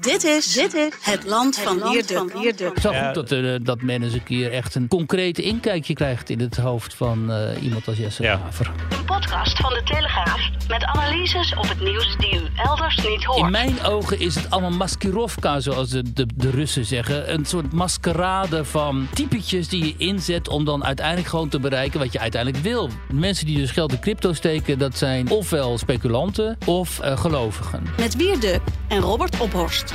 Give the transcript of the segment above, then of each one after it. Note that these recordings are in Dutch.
Dit is, dit is het land van Leerduk. Het is wel goed dat, eh, dat men eens een keer echt een concreet inkijkje krijgt in het hoofd van eh, iemand als Jesse Ja. Een podcast van de Telegraaf met analyses op het nieuws die u elders niet hoort. In mijn ogen is het allemaal maskirovka, zoals de, de, de Russen zeggen. Een soort maskerade van typetjes die je inzet om dan uiteindelijk gewoon te bereiken wat je uiteindelijk wil. Mensen die dus geld in crypto steken, dat zijn ofwel speculanten of eh, gelovigen. Met Wierduk en Robert Ophorst.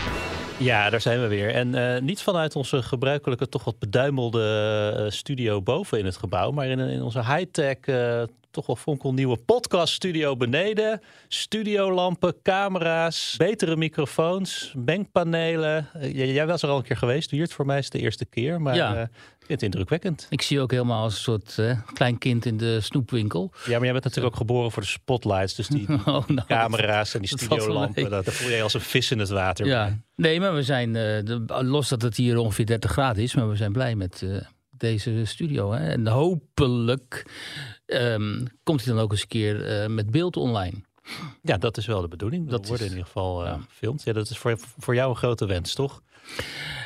Ja, daar zijn we weer. En eh, niet vanuit onze gebruikelijke, toch wat beduimelde eh, studio boven in het gebouw, maar in, in onze high-tech, eh, toch wel fonkelnieuwe podcaststudio beneden. Studiolampen, camera's, betere microfoons, mengpanelen. Jij, jij was er al een keer geweest, Wiert. Voor mij is het de eerste keer, maar Ja. Het indrukwekkend. Ik zie je ook helemaal als een soort klein kind in de snoepwinkel. Ja, maar jij bent natuurlijk ook geboren voor de spotlights, dus die, Oh, nou, camera's en die dat studiolampen, dat, daar voel je als een vis in het water. Ja, nee, maar we zijn, de- los dat het hier ongeveer 30 graden is, maar we zijn blij met eh, deze studio. Hè? En hopelijk ehm, komt hij dan ook eens een keer eh, met beeld online. Ja, dat is wel de bedoeling. Dat Dat wordt is- in ieder geval eh ja. gefilmd. Ja, dat is voor, voor jou een grote wens, toch?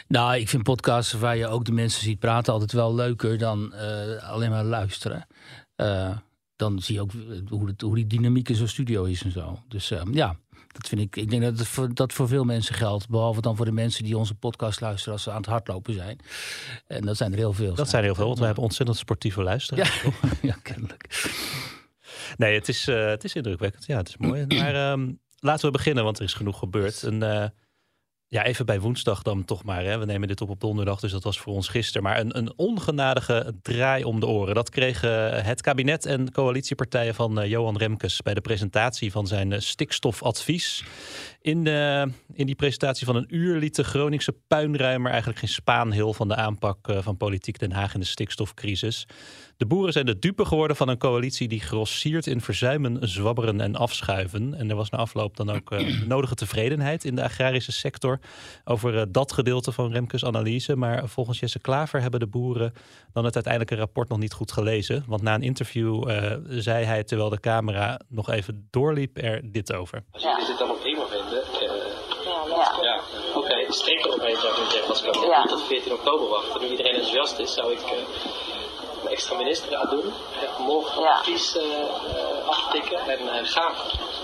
Nou, ik vind podcasts waar je ook de mensen ziet praten altijd wel leuker dan eh, alleen maar luisteren. Eh, dan zie je ook hoe, het, hoe die dynamiek in zo'n studio is en zo. Dus eh, ja, dat vind ik. Ik denk dat het voor, dat voor veel mensen geldt. Behalve dan voor de mensen die onze podcast luisteren als ze aan het hardlopen zijn. En dat zijn er heel veel. Dat zijn heel veel, want we hebben ontzettend sportieve luisteraars. Ja, ja kennelijk. Nee, het is, eh, het is indrukwekkend. Ja, het is mooi. Maar ehm, laten we beginnen, want er is genoeg gebeurd. En, eh, ja, even bij woensdag dan toch maar. Hè. We nemen dit op op donderdag, dus dat was voor ons gisteren. Maar een, een ongenadige draai om de oren. Dat kregen het kabinet en coalitiepartijen van eh, Johan Remkes... bij de presentatie van zijn eh, stikstofadvies. In, de, in die presentatie van een uur liet de Groningse puinruimer... eigenlijk geen spaanhil van de aanpak eh, van politiek Den Haag in de stikstofcrisis. De boeren zijn de dupe geworden van een coalitie die grossiert in verzuimen, zwabberen en afschuiven. En er was na afloop dan ook eh, nodige tevredenheid in de agrarische sector over eh, dat gedeelte van Remkes analyse. Maar volgens Jesse Klaver hebben de boeren dan het uiteindelijke rapport nog niet goed gelezen. Want na een interview eh, zei hij, terwijl de camera nog even doorliep, er dit over. Als jullie dit allemaal prima vinden, eh, Ja. ja, oké, steek eromheen zou ik zeggen als. Ja. Niet tot 14 oktober wachten. Nu iedereen enthousiast is, zou ik eh, een extra minister gaan doen. En morgen Ja. advies eh, eh, aftikken en eh, gaan.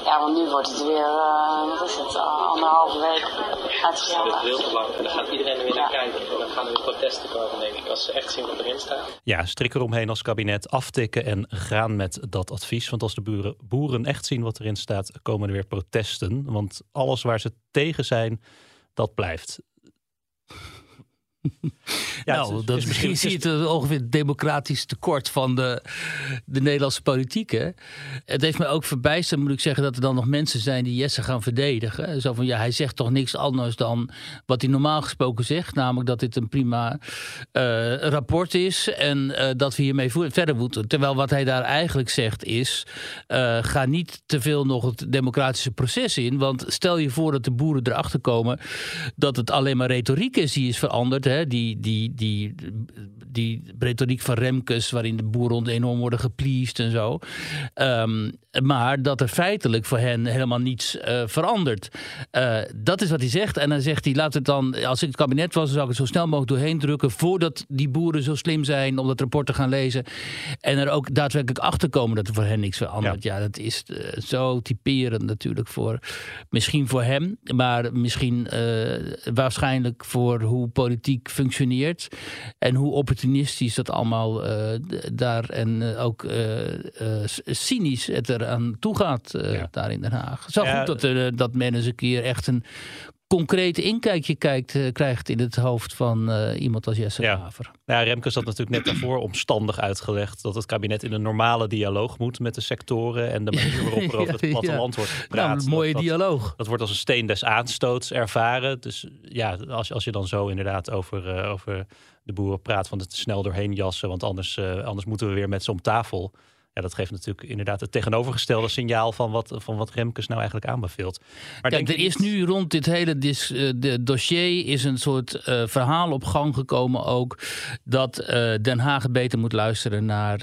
ja, want nu wordt het weer, eh, wat is het, uh, anderhalve week Dat is uitgesteld. veel te lang. En dan gaat iedereen er weer naar Ja. kijken. En dan gaan er weer protesten komen, denk ik. Als ze echt zien wat erin staat. Ja, strik eromheen als kabinet, aftikken en gaan met dat advies. Want als de boeren, boeren echt zien wat erin staat, komen er weer protesten. Want alles waar ze tegen zijn, dat blijft. Ja, nou, is- dat is is misschien- zie je het ongeveer het democratisch tekort van de, de Nederlandse politiek. Hè? Het heeft me ook verbijsterd, moet ik zeggen, dat er dan nog mensen zijn die Jesse gaan verdedigen. Zo van ja, hij zegt toch niks anders dan wat hij normaal gesproken zegt. Namelijk dat dit een prima eh, rapport is en eh, dat we hiermee verder moeten. Terwijl wat hij daar eigenlijk zegt is: eh, ga niet te veel nog het democratische proces in. Want stel je voor dat de boeren erachter komen dat het alleen maar retoriek is die is veranderd. Hè? Die, die, die, die retoriek van Remkes, waarin de boeren enorm worden gepleased en zo. Ehm, maar dat er feitelijk voor hen helemaal niets eh, verandert. Eh, dat is wat hij zegt. En dan zegt hij: laat het dan, als ik het kabinet was, dan zou ik het zo snel mogelijk doorheen drukken. voordat die boeren zo slim zijn om dat rapport te gaan lezen. En er ook daadwerkelijk achter komen dat er voor hen niks verandert. Ja, dat is eh, zo typerend natuurlijk voor. Misschien voor hem, maar misschien waarschijnlijk voor hoe politiek functioneert. En hoe opportunistisch dat allemaal eh, daar en eh, ook eh, eh, cynisch het eraan toe gaat eh, Ja. daar in Den Haag. Zo Ja, goed dat, dat men eens een keer echt een concreet inkijkje kijkt, eh, krijgt in het hoofd van eh, iemand als Jesse Ja. Klaver. Ja, Remkes had natuurlijk net daarvoor omstandig uitgelegd dat het kabinet in een normale dialoog moet met de sectoren en de manier waarop er over het platteland wordt gepraat. Nou, een mooie dat, dialoog. dat wordt als een steen des aanstoots ervaren. Dus ja, als, als je dan zo inderdaad over, eh, over de boeren praat van het snel doorheen jassen, want anders, eh, anders moeten we weer met ze om tafel. Ja, dat geeft natuurlijk inderdaad het tegenovergestelde signaal van wat, van wat Remkes nou eigenlijk aanbeveelt. Maar Kijk, er is nu rond dit hele dis, uh, de dossier is een soort uh, verhaal op gang gekomen ook dat uh, Den Haag beter moet luisteren naar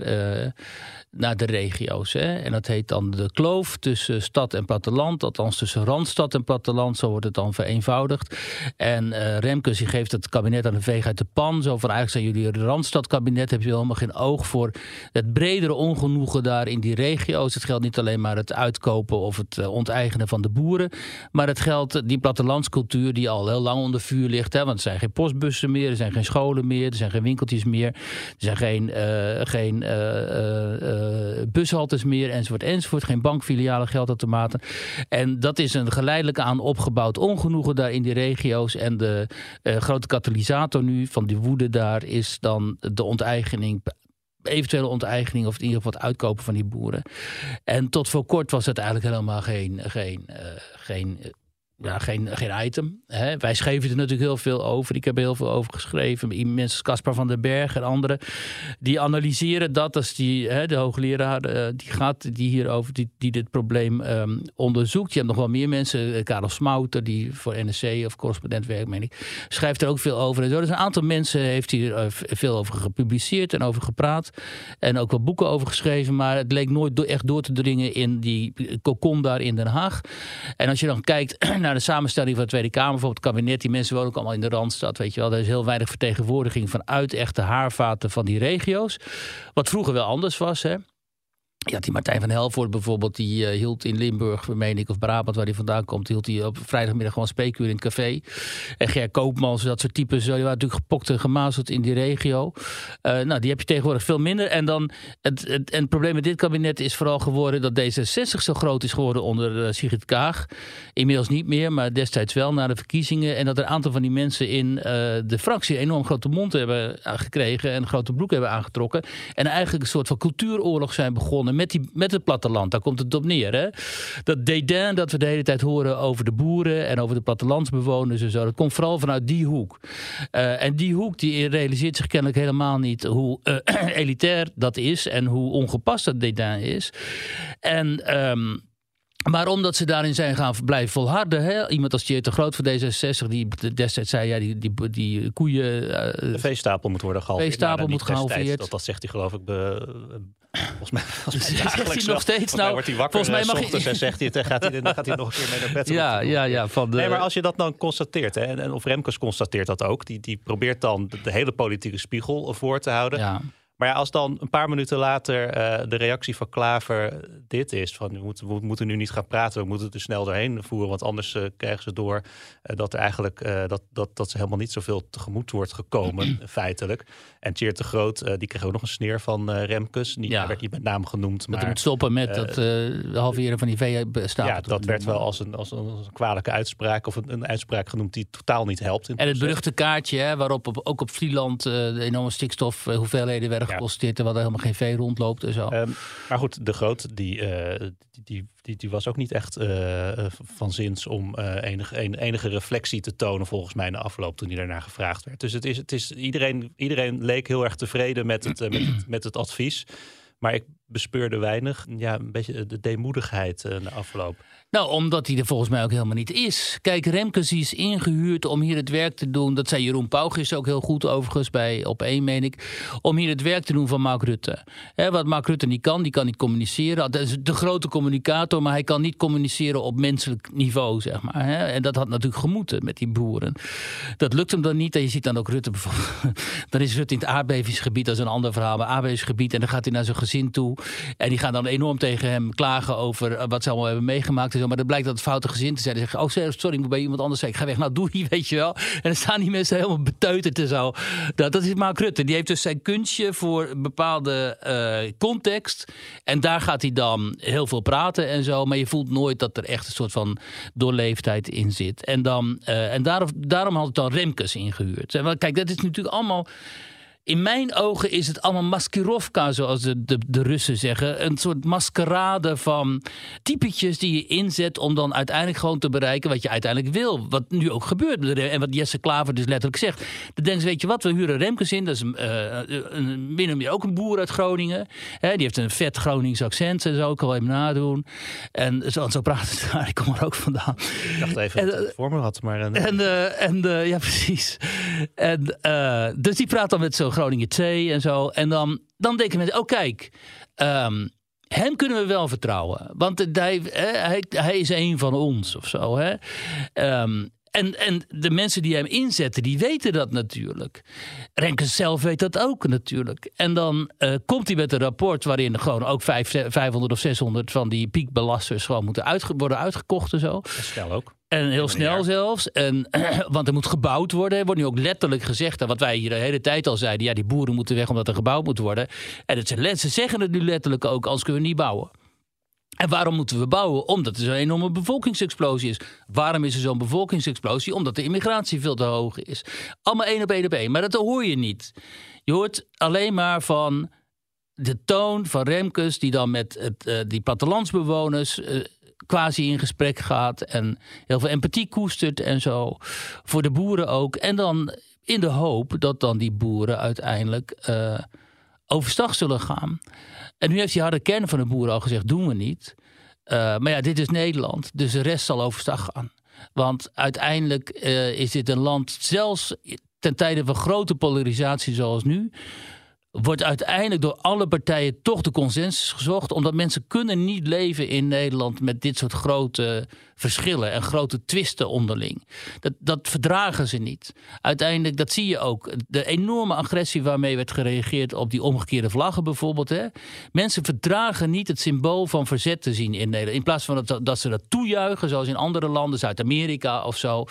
naar de regio's. Hè? En dat heet dan de kloof tussen stad en platteland. Althans tussen Randstad en platteland. Zo wordt het dan vereenvoudigd. En uh, Remkes die geeft het kabinet aan de veeg uit de pan. Zo van eigenlijk zijn jullie een Randstadkabinet. Heb je helemaal geen oog voor het bredere ongenoegen daar in die regio's. Het geldt niet alleen maar het uitkopen of het uh, onteigenen van de boeren. Maar het geldt die plattelandscultuur die al heel lang onder vuur ligt. Hè? Want er zijn geen postbussen meer. Er zijn geen scholen meer. Er zijn geen winkeltjes meer. Er zijn geen... Uh, geen bushaltes meer, enzovoort, enzovoort. Geen bankfilialen, geldautomaten. En dat is een geleidelijk aan opgebouwd ongenoegen daar in die regio's. En de uh, grote katalysator nu van die woede daar is dan de onteigening eventuele onteigening of in ieder geval uitkopen van die boeren. En tot voor kort was het eigenlijk helemaal geen, geen, uh, geen ja, geen, geen item. Hè. Wij schreven er natuurlijk heel veel over. Ik heb er heel veel over geschreven. Mensen als Caspar van den Berg en anderen. Die analyseren dat als die, hè, de hoogleraar uh, die gaat die hierover, die, die dit probleem um, onderzoekt. Je hebt nog wel meer mensen. Eh, Karel Smouter, die voor NSC of correspondent werkt, meen ik. Schrijft er ook veel over. En zo. Dus een aantal mensen heeft hier uh, veel over gepubliceerd en over gepraat. En ook wel boeken over geschreven. Maar het leek nooit echt door te dringen in die cocon daar in Den Haag. En als je dan kijkt naar de samenstelling van de Tweede Kamer, bijvoorbeeld het kabinet, die mensen wonen ook allemaal in de Randstad, weet je wel. Er is heel weinig vertegenwoordiging vanuit echte haarvaten van die regio's. Wat vroeger wel anders was, hè. Ja, die Martijn van Helvoort bijvoorbeeld, die uh, hield in Limburg, meen ik, of Brabant, waar hij vandaan komt, hield hij op vrijdagmiddag gewoon spreekuur in een café. En Ger Koopmans, dat soort types, die waren natuurlijk gepokt en gemazeld in die regio. Uh, nou, die heb je tegenwoordig veel minder. En dan, het, het, en het probleem met dit kabinet is vooral geworden dat D66 zo groot is geworden onder Sigrid Kaag. Inmiddels niet meer, maar destijds wel, na de verkiezingen. En dat er een aantal van die mensen in de fractie enorm grote mond hebben gekregen en grote broek hebben aangetrokken. En eigenlijk een soort van cultuuroorlog zijn begonnen met, die, met het platteland. Daar komt het op neer. Hè? Dat dédain dat we de hele tijd horen over de boeren en over de plattelandsbewoners en zo. Dat komt vooral vanuit die hoek. Uh, en die hoek die realiseert zich kennelijk helemaal niet hoe uh, elitair dat is en hoe ongepast dat dédain is. En um, maar omdat ze daarin zijn gaan blijven volharden. Hè? Iemand als Tjeerd de Groot van D66, die destijds zei: ja, die, die, die koeien. Uh, de veestapel moet worden gehalveerd. De veestapel moet gehalveerd. Dat, dat zegt hij, geloof ik. Be, volgens mij, volgens mij zegt hij nog steeds. nou, wordt hij wakker. Volgens mij mag hij. en zegt hij het. En gaat hij, dan gaat hij nog een keer mee naar bed. Ja, ja, ja. Van de... Nee, maar als je dat dan constateert, hè, en, of Remkes constateert dat ook, die, die probeert dan de, de hele politieke spiegel voor te houden. Ja. Maar ja, als dan een paar minuten later uh, de reactie van Klaver dit is: van we moeten, we moeten nu niet gaan praten, we moeten het er snel doorheen voeren, want anders uh, krijgen ze door uh, dat er eigenlijk dat, dat, dat ze helemaal niet zoveel tegemoet wordt gekomen, feitelijk. En Tjeerd de Groot, die kreeg ook nog een sneer van Remkes. Niet, ja. werd niet met naam genoemd. Dat maar, moet stoppen met dat halveren van die VE-staat. Ja, dat werd wel als een, als, een, als een kwalijke uitspraak of een, een, uitspraak genoemd die totaal niet helpt. en het beruchte kaartje, hè, waarop op, ook op Vlieland de enorme stikstof hoeveelheden werden geposteerd, terwijl er helemaal geen vee rondloopt en zo. Um, maar goed, de Groot, die, uh, die, die, die, was ook niet echt uh, van zins om uh, enige, een, enige reflectie te tonen, volgens mij, in de afloop toen hij daarna gevraagd werd. Dus het is, het is, iedereen, iedereen leek heel erg tevreden met het, met het, met het advies. Maar ik bespeurde weinig, ja, een beetje de deemoedigheid in de afloop. Nou, omdat hij er volgens mij ook helemaal niet is. Kijk, Remkes is ingehuurd om hier het werk te doen. Dat zei Jeroen Pauwgis ook heel goed overigens bij op één, meen ik. Om hier het werk te doen van Mark Rutte. Wat Mark Rutte niet kan, die kan niet communiceren. Dat is de grote communicator, maar hij kan niet communiceren op menselijk niveau, zeg maar. En dat had natuurlijk gemoeten met die boeren. Dat lukt hem dan niet. En je ziet dan ook Rutte bijvoorbeeld. dan is Rutte in het aardbevingsgebied, dat is een ander verhaal. Maar aardbevingsgebied en dan gaat hij naar zijn gezin toe. En die gaan dan enorm tegen hem klagen over wat ze allemaal hebben meegemaakt maar dan blijkt dat het foute gezin te zijn. Dan zeggen, oh sorry, ik moet bij iemand anders zeggen. Ik ga weg, nou doe je, weet je wel. En dan staan die mensen helemaal beteuterd en zo. Dat, dat is Mark Rutte. Die heeft dus zijn kunstje voor een bepaalde uh, context. En daar gaat hij dan heel veel praten en zo. Maar je voelt nooit dat er echt een soort van doorleeftijd in zit. En, dan, uh, en daarom, daarom had het dan Remkes ingehuurd. Kijk, dat is natuurlijk allemaal in mijn ogen is het allemaal maskirovka, zoals de, de, de Russen zeggen. Een soort maskerade van typetjes die je inzet om dan uiteindelijk gewoon te bereiken wat je uiteindelijk wil. Wat nu ook gebeurt. En wat Jesse Klaver dus letterlijk zegt. Dan denken ze, weet je wat, we huren Remkes in. Dat is uh, een, min of meer ook een boer uit Groningen. Hè, die heeft een vet Gronings accent en zo. Ik al even nadoen. En zo, zo praat het daar. Ik kom er ook vandaan. Ik dacht even en, dat het voor me had. Maar, uh, en, uh, en ja, precies. En, dus die praat dan met zo'n Groningen 2 en zo. En dan, dan denken mensen, oh kijk, um, hem kunnen we wel vertrouwen. Want hij, hij, hij is een van ons of zo. Hè? Um, en, en de mensen die hem inzetten, die weten dat natuurlijk. Renkens zelf weet dat ook natuurlijk. En dan uh, komt hij met een rapport waarin gewoon ook 500 of 600 van die piekbelasters gewoon moeten worden uitgekocht en zo. Snel ook. En heel snel zelfs. En, want er moet gebouwd worden. Er wordt nu ook letterlijk gezegd. Wat wij hier de hele tijd al zeiden. Ja, die boeren moeten weg omdat er gebouwd moet worden. En het, ze zeggen het nu letterlijk ook. Anders kunnen we niet bouwen. En waarom moeten we bouwen? Omdat er zo'n enorme bevolkingsexplosie is. Waarom is er zo'n bevolkingsexplosie? Omdat de immigratie veel te hoog is. Allemaal één op één op één. Maar dat hoor je niet. Je hoort alleen maar van de toon van Remkes... die dan met het, uh, die plattelandsbewoners... Uh, quasi in gesprek gaat en heel veel empathie koestert en zo. Voor de boeren ook. En dan in de hoop dat dan die boeren uiteindelijk uh, overstag zullen gaan. En nu heeft die harde kern van de boeren al gezegd: doen we niet. Uh, maar ja, dit is Nederland, dus de rest zal overstag gaan. Want uiteindelijk uh, is dit een land, zelfs ten tijde van grote polarisatie zoals nu, wordt uiteindelijk door alle partijen toch de consensus gezocht. Omdat mensen kunnen niet leven in Nederland met dit soort grote verschillen en grote twisten onderling. Dat, dat verdragen ze niet. Uiteindelijk, dat zie je ook. De enorme agressie waarmee werd gereageerd op die omgekeerde vlaggen bijvoorbeeld. Hè. Mensen verdragen niet het symbool van verzet te zien in Nederland. In plaats van dat, dat ze dat toejuichen, zoals in andere landen, Zuid-Amerika of zo.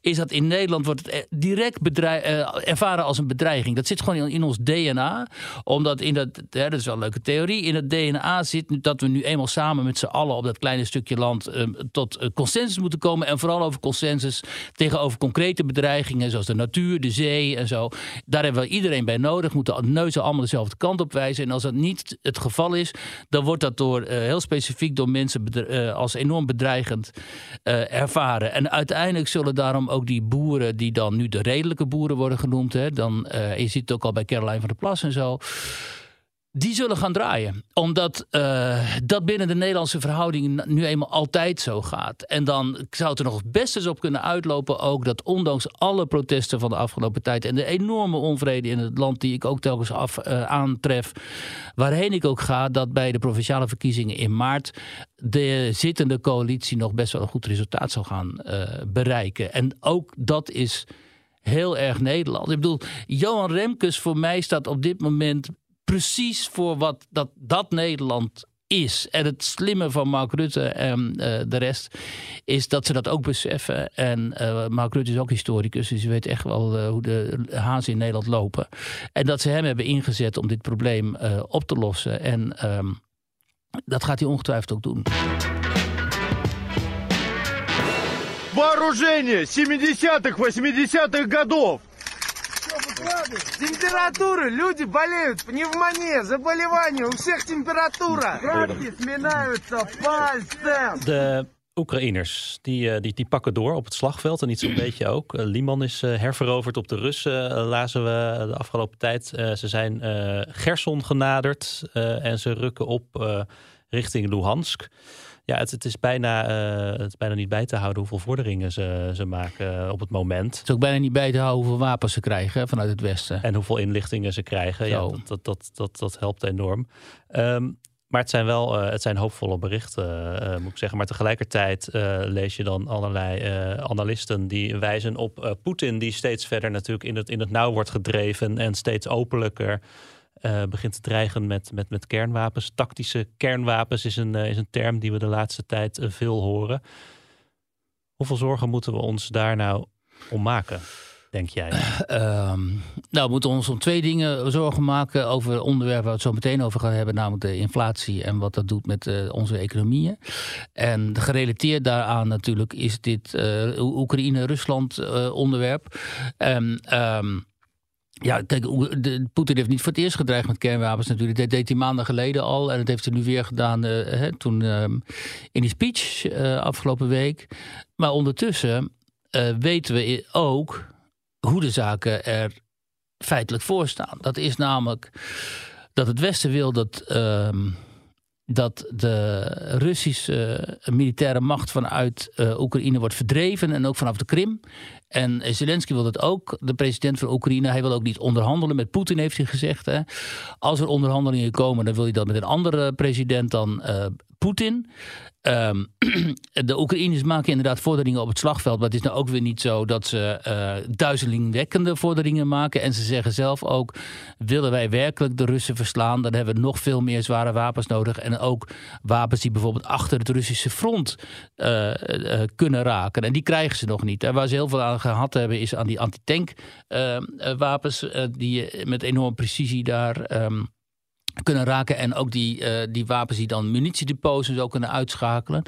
Is dat in Nederland wordt het direct bedreig, uh, ervaren als een bedreiging. Dat zit gewoon in, ons DNA. Omdat in dat, hè, dat is wel een leuke theorie, in het DNA zit dat we nu eenmaal samen met z'n allen op dat kleine stukje land uh, tot uh, consensus moeten komen. En vooral over consensus tegenover concrete bedreigingen, zoals de natuur, de zee en zo. Daar hebben we iedereen bij nodig. Moeten neuzen allemaal dezelfde kant op wijzen. En als dat niet het geval is, dan wordt dat door, uh, heel specifiek door mensen uh, als enorm bedreigend ervaren. En uiteindelijk zullen daarom ook die boeren, die dan nu de redelijke boeren worden genoemd, hè, dan, je ziet het ook al bij Caroline van der Plas en zo die zullen gaan draaien. Omdat uh, dat binnen de Nederlandse verhoudingen nu eenmaal altijd zo gaat. En dan zou het er nog best eens op kunnen uitlopen ook... dat ondanks alle protesten van de afgelopen tijd... en de enorme onvrede in het land die ik ook telkens af, uh, aantref... waarheen ik ook ga, dat bij de provinciale verkiezingen in maart... de zittende coalitie nog best wel een goed resultaat zal gaan uh, bereiken. En ook dat is heel erg Nederland. Ik bedoel, Johan Remkes voor mij staat op dit moment precies voor wat dat, dat Nederland is. En het slimme van Mark Rutte en uh, de rest is dat ze dat ook beseffen. En uh, Mark Rutte is ook historicus, dus hij weet echt wel uh, hoe de hazen in Nederland lopen. En dat ze hem hebben ingezet om dit probleem op te lossen. En um, dat gaat hij ongetwijfeld ook doen. Вооружение 70-х, 80-х годов. Температуры, люди болеют, пневмония, заболевания, у всех температура. Градки сменяются пальцем. De Oekraïners, die, die, die pakken door op het slagveld en niet zo'n beetje ook. Liman is herveroverd op de Russen, lazen we de afgelopen tijd. Ze zijn Gerson genaderd en ze rukken op richting Luhansk ja, het, het, is bijna, uh, het is bijna niet bij te houden hoeveel vorderingen ze, ze maken eh, op het moment. Het is ook bijna niet bij te houden hoeveel wapens ze krijgen vanuit het Westen. En hoeveel inlichtingen ze krijgen. Ja, dat, dat, dat, dat, dat helpt enorm. Um, maar het zijn wel uh, het zijn hoopvolle berichten, moet ik zeggen. Maar tegelijkertijd lees je dan allerlei analisten die wijzen op Poetin, die steeds verder natuurlijk in het, in het nauw wordt gedreven en steeds openlijker uh, begint te dreigen met, met, met kernwapens. Tactische kernwapens is een, uh, is een term die we de laatste tijd uh, veel horen. Hoeveel zorgen moeten we ons daar nou om maken? Denk jij? Um, nou, we moeten ons om twee dingen zorgen maken over onderwerpen waar we het zo meteen over gaan hebben, namelijk de inflatie en wat dat doet met onze economieën. En gerelateerd daaraan natuurlijk is dit Oekraïne-Rusland onderwerp. En um, Ja, kijk, Poetin heeft niet voor het eerst gedreigd met kernwapens natuurlijk. Dat deed hij maanden geleden al. En dat heeft hij nu weer gedaan eh, hè, toen ehm, in die speech eh, afgelopen week. Maar ondertussen eh, weten we ook hoe de zaken er feitelijk voor staan. Dat is namelijk dat het Westen wil dat, ehm, dat de Russische militaire macht vanuit Oekraïne wordt verdreven en ook vanaf de Krim. En Zelensky wil dat ook, de president van Oekraïne. Hij wil ook niet onderhandelen met Poetin, heeft hij gezegd. Hè. Als er onderhandelingen komen, dan wil hij dat met een andere president dan eh, Poetin. Ehm, de Oekraïners maken inderdaad vorderingen op het slagveld. Maar het is nou ook weer niet zo dat ze eh duizelingwekkende vorderingen maken. En ze zeggen zelf ook: willen wij werkelijk de Russen verslaan, dan hebben we nog veel meer zware wapens nodig. En ook wapens die bijvoorbeeld achter het Russische front eh, eh, kunnen raken. En die krijgen ze nog niet. En waar ze heel veel aan gehad hebben, is aan die antitank eh, wapens. die met enorme precisie daar. ehm, kunnen raken. En ook die, eh, die wapens die dan munitiedepots en zo kunnen uitschakelen.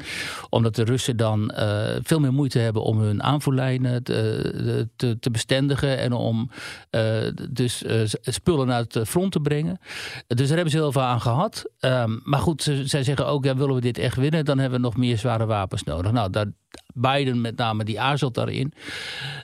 Omdat de Russen dan eh, veel meer moeite hebben om hun aanvoerlijnen te, te, te bestendigen. En om eh, dus eh, spullen naar het front te brengen. Dus daar hebben ze heel veel aan gehad. Ehm, maar goed, ze, zij zeggen ook, ja, willen we dit echt winnen, dan hebben we nog meer zware wapens nodig. Nou, daar, Biden met name, die aarzelt daarin.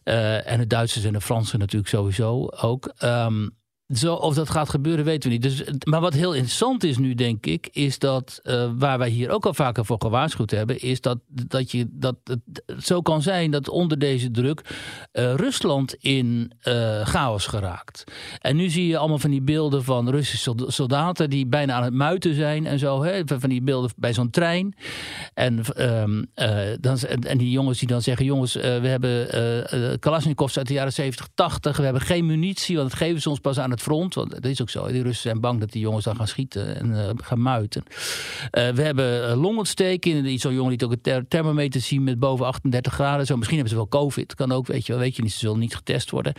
Eh, en de Duitsers en de Fransen natuurlijk sowieso ook. Ehm, zo, of dat gaat gebeuren, weten we niet. Dus, maar wat heel interessant is nu, denk ik, is dat eh, waar wij hier ook al vaker voor gewaarschuwd hebben, is dat, dat, je, dat het zo kan zijn dat onder deze druk eh, Rusland in eh, chaos geraakt. En nu zie je allemaal van die beelden van Russische solda- soldaten die bijna aan het muiten zijn en zo. Hè? Van die beelden bij zo'n trein. En, ehm, eh, dan, en die jongens die dan zeggen: jongens, we hebben Kalashnikovs uit de jaren 70, 80. We hebben geen munitie, want dat geven ze ons pas aan het front. Want dat is ook zo. Die Russen zijn bang dat die jongens dan gaan schieten en eh, gaan muiten. Eh, we hebben uh, longontsteking. Die- Zo'n jongen liet ook een ther- thermometer zien met boven 38 graden. Zo, misschien hebben ze wel COVID. Kan ook, weet je wel. Weet je niet, ze zullen niet getest worden.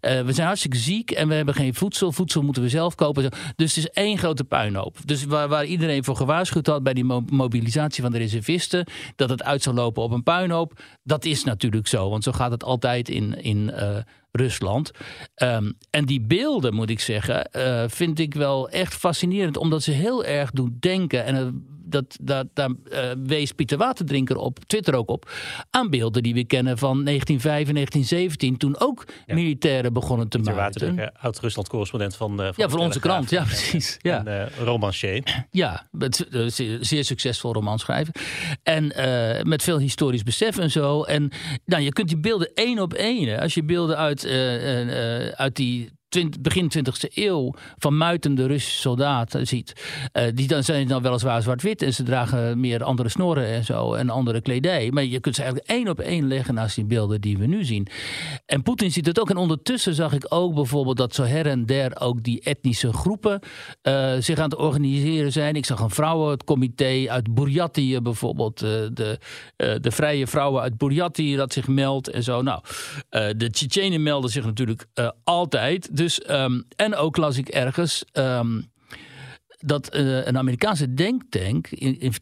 Eh, we zijn hartstikke ziek en we hebben geen voedsel. Voedsel moeten we zelf kopen. Dus het is één grote puinhoop. Dus waar, waar iedereen voor gewaarschuwd had bij die mo- mobilisatie van de reservisten... dat het uit zou lopen op een puinhoop. Dat is natuurlijk zo. Want zo gaat het altijd in, in eh, Rusland. Ehm, en die beelden, moet ik zeggen, eh, vind ik wel echt fascinerend. Omdat ze heel erg doen denken. En eh, dat, dat, daar eh, wees Pieter Waterdrinker op Twitter ook op. Aan beelden die we kennen van 1905 en 1917. Toen ook militairen begonnen te Ter muiten. Waterdruk, oud-Rusland-correspondent van, eh, van Ja, voor onze krant. Ja, precies. Ja. En romancier. Ja, met, eh, zeer, zeer succesvol romanschrijver. En met veel historisch besef en zo. En nou, je kunt die beelden één op één. Als je beelden uit, uit die begin 20e eeuw van muitende Russische soldaten ziet. eh, die dan zijn dan weliswaar zwart-wit en ze dragen meer andere snoren en zo en andere kledij. Maar je kunt ze eigenlijk één op één leggen naast die beelden die we nu zien. En Poetin ziet het ook. En ondertussen zag ik ook bijvoorbeeld dat zo her en der ook die etnische groepen eh, zich aan het organiseren zijn. Ik zag een vrouwencomité uit bijvoorbeeld. eh, de, eh, de vrije vrouwen uit Burjatië dat zich meldt en zo. Nou, de Tsjetsjenen melden zich natuurlijk altijd. Dus, ehm, en ook las ik ergens... ehm, dat eh, een Amerikaanse denktank, in, in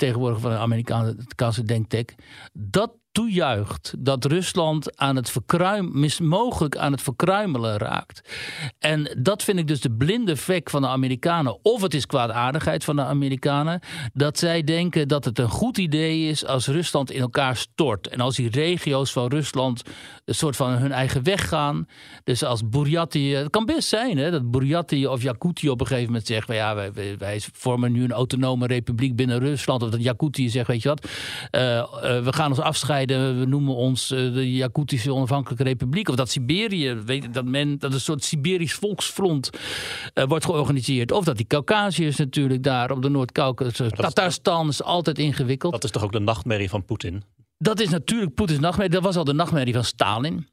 van een Amerikaanse denktank, dat toejuicht dat Rusland aan het verkruim, mis, mogelijk aan het verkruimelen raakt. En dat vind ik dus de blinde vlek van de Amerikanen, of het is kwaadaardigheid van de Amerikanen, dat zij denken dat het een goed idee is als Rusland in elkaar stort. En als die regio's van Rusland een soort van hun eigen weg gaan. Dus als Burjatië, het kan best zijn hè, dat Burjatië of Jakutië op een gegeven moment zegt, van, ja, wij, wij, wij vormen nu een autonome republiek binnen Rusland. Of dat Jakutië zegt, weet je wat, eh, eh, we gaan ons afscheiden, we noemen ons eh, de Jakutische Onafhankelijke Republiek. Of dat Siberië, weet, dat, men, dat een soort Siberisch volksfront eh, wordt georganiseerd. Of dat die Caucasiërs natuurlijk daar op de Noord-Caucasus, Tatarstan is altijd ingewikkeld. Dat is toch ook de nachtmerrie van Poetin? Dat is natuurlijk Poetins nachtmerrie. Dat was al de nachtmerrie van Stalin.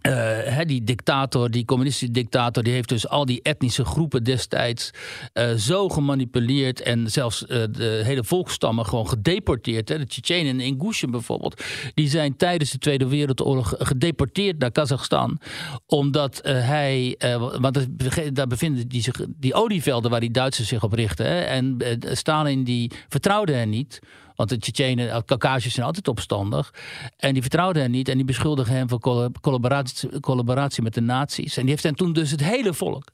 Eh, die dictator, die communistische dictator, die heeft dus al die etnische groepen destijds eh, zo gemanipuleerd en zelfs eh, de hele volkstammen gewoon gedeporteerd. De Tsjetsjenen in Ingusheim bijvoorbeeld, die zijn tijdens de Tweede Wereldoorlog gedeporteerd naar Kazachstan. Omdat hij, want daar bevinden die, zich, die olievelden waar die Duitsers zich op richten. En Stalin die vertrouwde hen niet Want de Tsjetsjenen, Caucasiërs zijn altijd opstandig. En die vertrouwden hem niet. En die beschuldigen hem van colla- collaboratie, collaboratie met de nazi's. En die heeft hen toen dus het hele volk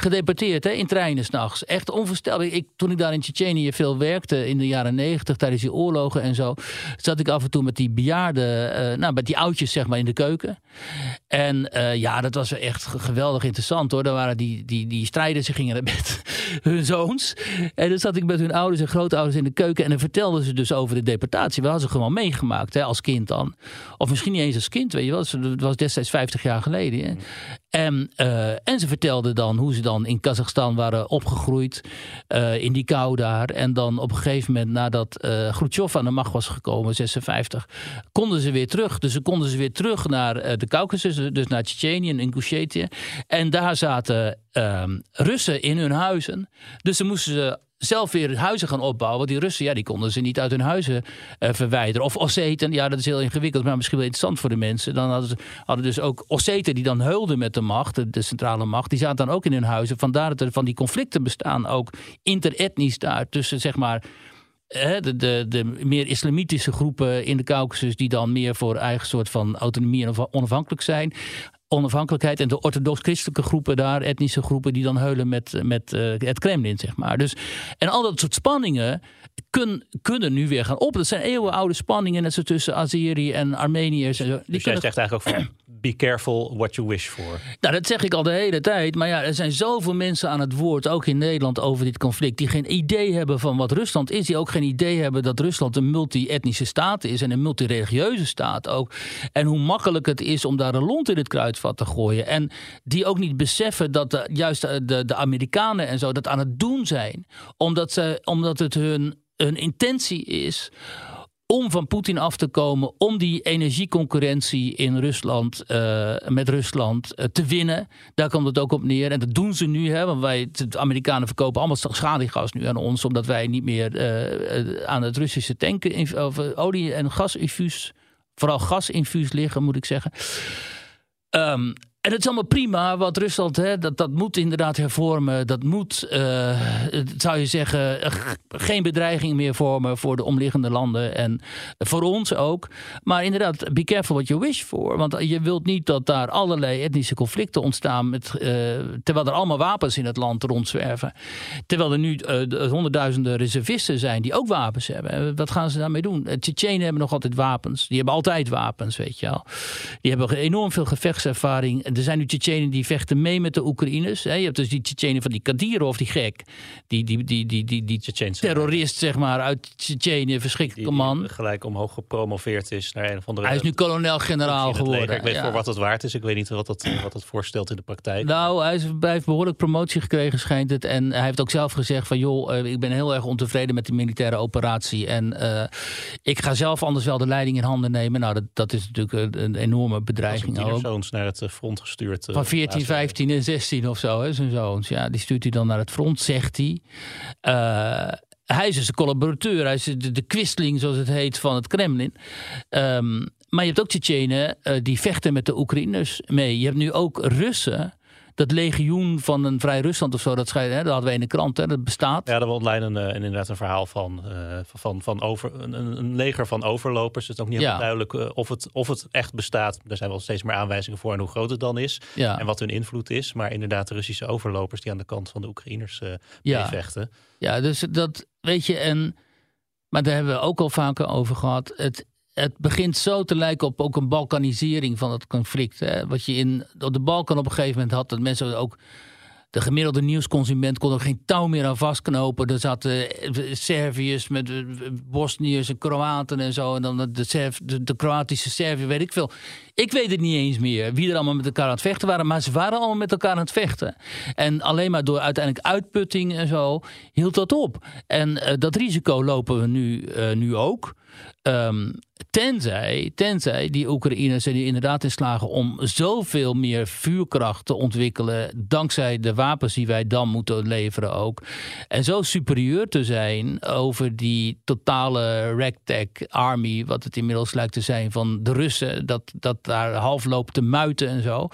gedeporteerd hè, in treinen s'nachts. Echt onvoorstelbaar. Ik, toen ik daar in Tsjetsjenië veel werkte in de jaren negentig, tijdens die oorlogen en zo, zat ik af en toe met die bejaarden, eh, nou, met die oudjes zeg maar in de keuken. En eh, ja, dat was echt ge- geweldig interessant hoor. Daar waren die, die, die strijders, ze gingen met hun zoons. En dan zat ik met hun ouders en grootouders in de keuken. En dan vertelden ze dus over de deportatie. We hadden ze gewoon meegemaakt hè, als kind dan. Of misschien niet eens als kind, weet je wel. Het was destijds 50 jaar geleden. Hè. En, eh, en ze vertelden dan hoe ze dan in Kazachstan waren opgegroeid. eh, in die kou daar. En dan op een gegeven moment, nadat Khrushchev aan de macht was gekomen, 56, konden ze weer terug. Dus ze konden ze weer terug naar de Caucasus, dus naar Tsjetsjenië en Ingusjetië. En daar zaten ehm, Russen in hun huizen. Dus ze moesten ze zelf weer huizen gaan opbouwen. Want die Russen, ja, die konden ze niet uit hun huizen eh, verwijderen. Of Osseten, ja, dat is heel ingewikkeld, maar misschien wel interessant voor de mensen. Dan hadden ze hadden dus ook Osseten die dan heulden met de macht, de, centrale macht. Die zaten dan ook in hun huizen. Vandaar dat er van die conflicten bestaan, ook interetnisch daar. Tussen, zeg maar, de, de, de meer islamitische groepen in de Caucasus... die dan meer voor eigen soort van autonomie en onafhankelijk zijn onafhankelijkheid en de orthodox-christelijke groepen daar, etnische groepen, die dan heulen met, met eh, het Kremlin, zeg maar. Dus, en al dat soort spanningen kun, kunnen nu weer gaan op. Dat zijn eeuwenoude spanningen, net zo tussen Azeri en Armeniërs. En zo. Die Dus jij zegt eigenlijk ook van, be careful what you wish for. nou, dat zeg ik al de hele tijd. Maar ja, er zijn zoveel mensen aan het woord, ook in Nederland, over dit conflict. die geen idee hebben van wat Rusland is. Die ook geen idee hebben dat Rusland een multi-etnische staat is. en een multireligieuze staat ook. En hoe makkelijk het is om daar een lont in het kruidvat te gooien. En die ook niet beseffen dat de, juist de, de, de Amerikanen en zo dat aan het doen zijn. Omdat, ze, omdat het hun, hun intentie is om van Poetin af te komen, om die energieconcurrentie in Rusland, eh, met Rusland eh, te winnen. Daar komt het ook op neer. En dat doen ze nu, hè, want wij, de Amerikanen verkopen allemaal schaliegas nu aan ons, omdat wij niet meer eh, eh, aan het Russische tanken, of, eh, olie- en gasinfuus, vooral gasinfuus liggen, moet ik zeggen. Um, en het is allemaal prima, wat Rusland, hè, dat, dat moet inderdaad hervormen. Dat moet, eh, zou je zeggen, eh, geen bedreiging meer vormen voor de omliggende landen. En voor ons ook. Maar inderdaad, be careful what you wish for. Want je wilt niet dat daar allerlei etnische conflicten ontstaan. Met, eh, terwijl er allemaal wapens in het land rondzwerven. Terwijl er nu de honderdduizenden reservisten zijn die ook wapens hebben. En Wat gaan ze daarmee doen? Tsjetsjenen hebben nog altijd wapens. Die hebben altijd wapens, weet je wel. Die hebben enorm veel gevechtservaring. Er zijn nu Tsjetsjenen die vechten mee met de Oekraïners. hè. Je hebt dus die Tsjetsjenen van die Kadyrov, die gek. Die, die, die, die, die, die terrorist, zeg maar, uit Tsjetsjenië. Verschrikkelijke die, man. die gelijk omhoog gepromoveerd is naar een of andere... Hij is nu kolonel-generaal geworden. Ik weet ja. voor wat het waard is. Ik weet niet wat dat, wat dat voorstelt in de praktijk. Nou, hij, is, hij heeft behoorlijk promotie gekregen, schijnt het. En hij heeft ook zelf gezegd van... joh, eh, ik ben heel erg ontevreden met die militaire operatie. En eh, ik ga zelf anders wel de leiding in handen nemen. Nou, dat, dat is natuurlijk een, een enorme bedreiging ook. naar het eh, front gestuurd. eh, Van 14, laatste- 15 en 16 of zo, hè, zijn zoons. Ja, die stuurt hij dan naar het front, zegt hij. Eh, hij is dus een collaborateur. Hij is de, de kwistling, zoals het heet, van het Kremlin. Ehm, maar je hebt ook Tsjetsjenen eh, die vechten met de Oekraïners mee. Je hebt nu ook Russen. Dat legioen van een vrij Rusland of zo, dat, schijnt, hè, dat hadden wij in de krant, hè, dat bestaat. Ja, er was online een, eh, een- inderdaad een verhaal van, eh, van, van over, een, een leger van overlopers. Het is ook niet helemaal Ja. duidelijk eh, of, het, of het echt bestaat. Er zijn wel steeds meer aanwijzingen voor en hoe groot het dan is. Ja. En wat hun invloed is. Maar inderdaad de Russische overlopers die aan de kant van de Oekraïners eh Ja. meevechten. Ja, dus dat weet je. En, maar daar hebben we ook al vaker over gehad. Het, het begint zo te lijken op ook een balkanisering van het conflict. Wat je in, op de Balkan op een gegeven moment had, dat mensen ook. De gemiddelde nieuwsconsument kon er geen touw meer aan vastknopen. Er zaten eh, Serviërs met eh, Bosniërs en Kroaten en zo. En dan de, de, Kroatische Servië, weet ik veel. Ik weet het niet eens meer wie er allemaal met elkaar aan het vechten waren. Maar ze waren allemaal met elkaar aan het vechten. En alleen maar door uiteindelijk uitputting en zo hield dat op. En eh, dat risico lopen we nu, nu ook. Ehm, tenzij, tenzij die Oekraïners er inderdaad in slagen om zoveel meer vuurkracht te ontwikkelen. dankzij de wapens die wij dan moeten leveren ook. En zo superieur te zijn over die totale ragtag army. wat het inmiddels lijkt te zijn van de Russen. dat, dat daar half loopt te muiten en zo.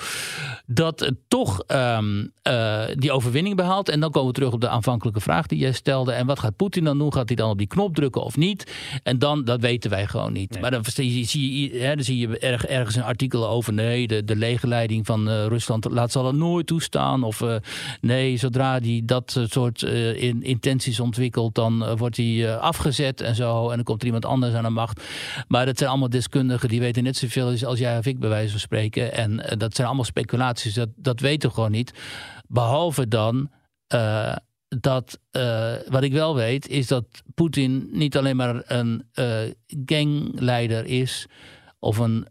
dat het toch ehm, eh, die overwinning behaalt. En dan komen we terug op de aanvankelijke vraag die jij stelde. En wat gaat Poetin dan doen? Gaat hij dan op die knop drukken of niet? En dan, dat weten wij gewoon niet. Maar dan zie, zie je, hè, dan zie je erg, ergens een artikel over. Nee, de, de legerleiding van uh, Rusland laat zal het nooit toestaan. Of uh, nee, zodra die dat soort uh, in, intenties ontwikkelt, dan wordt hij afgezet en zo. En dan komt er iemand anders aan de macht. Maar dat zijn allemaal deskundigen die weten net zoveel als jij of ik, bij wijze van spreken. En dat zijn allemaal speculaties. Dat, dat weten we gewoon niet. Behalve dan dat uh, wat ik wel weet, is dat Poetin niet alleen maar een uh, gangleider is of een,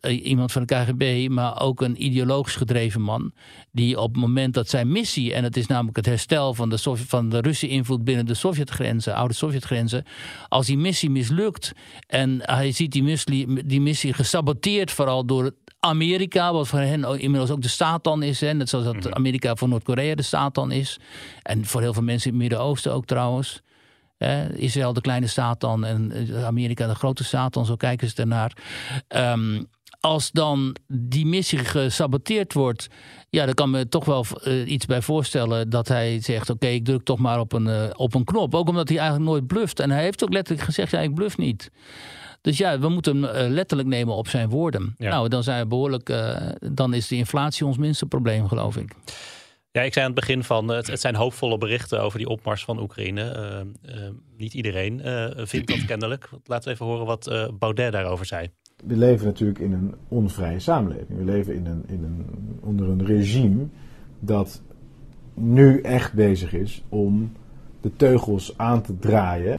uh, iemand van de KGB, maar ook een ideologisch gedreven man. Die op het moment dat zijn missie, en het is namelijk het herstel van de, Sovjet, van de Russische invloed binnen de Sovjetgrenzen, oude Sovjetgrenzen, als die missie mislukt en hij ziet die missie, die missie gesaboteerd vooral door Amerika, wat voor hen inmiddels ook de Satan is. Hè? Net zoals dat mhm. Amerika voor Noord-Korea de Satan is. En voor heel veel mensen in het Midden-Oosten ook trouwens. Israël de kleine Satan en eh, Amerika de grote Satan, zo kijken ze ernaar. Um, als dan die missie gesaboteerd wordt, ja, dan kan me toch wel uh, iets bij voorstellen dat hij zegt: Oké, ik druk toch maar op een, uh, op een knop. Ook omdat hij eigenlijk nooit bluft. En hij heeft ook letterlijk gezegd: Ja, ik bluff niet. Dus ja, we moeten hem eh, letterlijk nemen op zijn woorden. Nou, dan zijn we behoorlijk. Uh, dan is de inflatie ons minste probleem, geloof ik. Ja, ik zei aan het begin van het, het zijn hoopvolle berichten over die opmars van Oekraïne. Uh, niet iedereen vindt dat kennelijk. Laten we even horen wat Baudet daarover zei. We leven natuurlijk in een onvrije samenleving. We leven in een, in een, onder een regime dat nu echt bezig is om de teugels aan te draaien.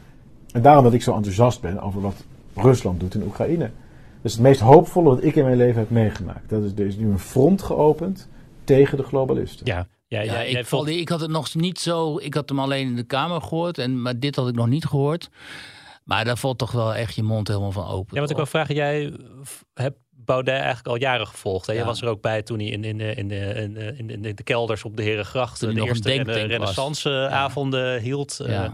En daarom dat ik zo enthousiast ben over wat Rusland doet in Oekraïne. Dat is het meest hoopvolle wat ik in mijn leven heb meegemaakt. Dat is, er is nu een front geopend tegen de globalisten. Ja, ja, ja, ja ik, vond... ik had het nog niet zo. Ik had hem alleen in de Kamer gehoord. En, maar dit had ik nog niet gehoord. Maar daar valt toch wel echt je mond helemaal van open. Ja, wat ik wil vragen. Jij hebt Baudet eigenlijk al jaren gevolgd. Hè? Ja. Je was er ook bij toen hij in, in, in, in, in, in de kelders op de Herengracht... de eerste renaissanceavonden hield. Ja. Uh,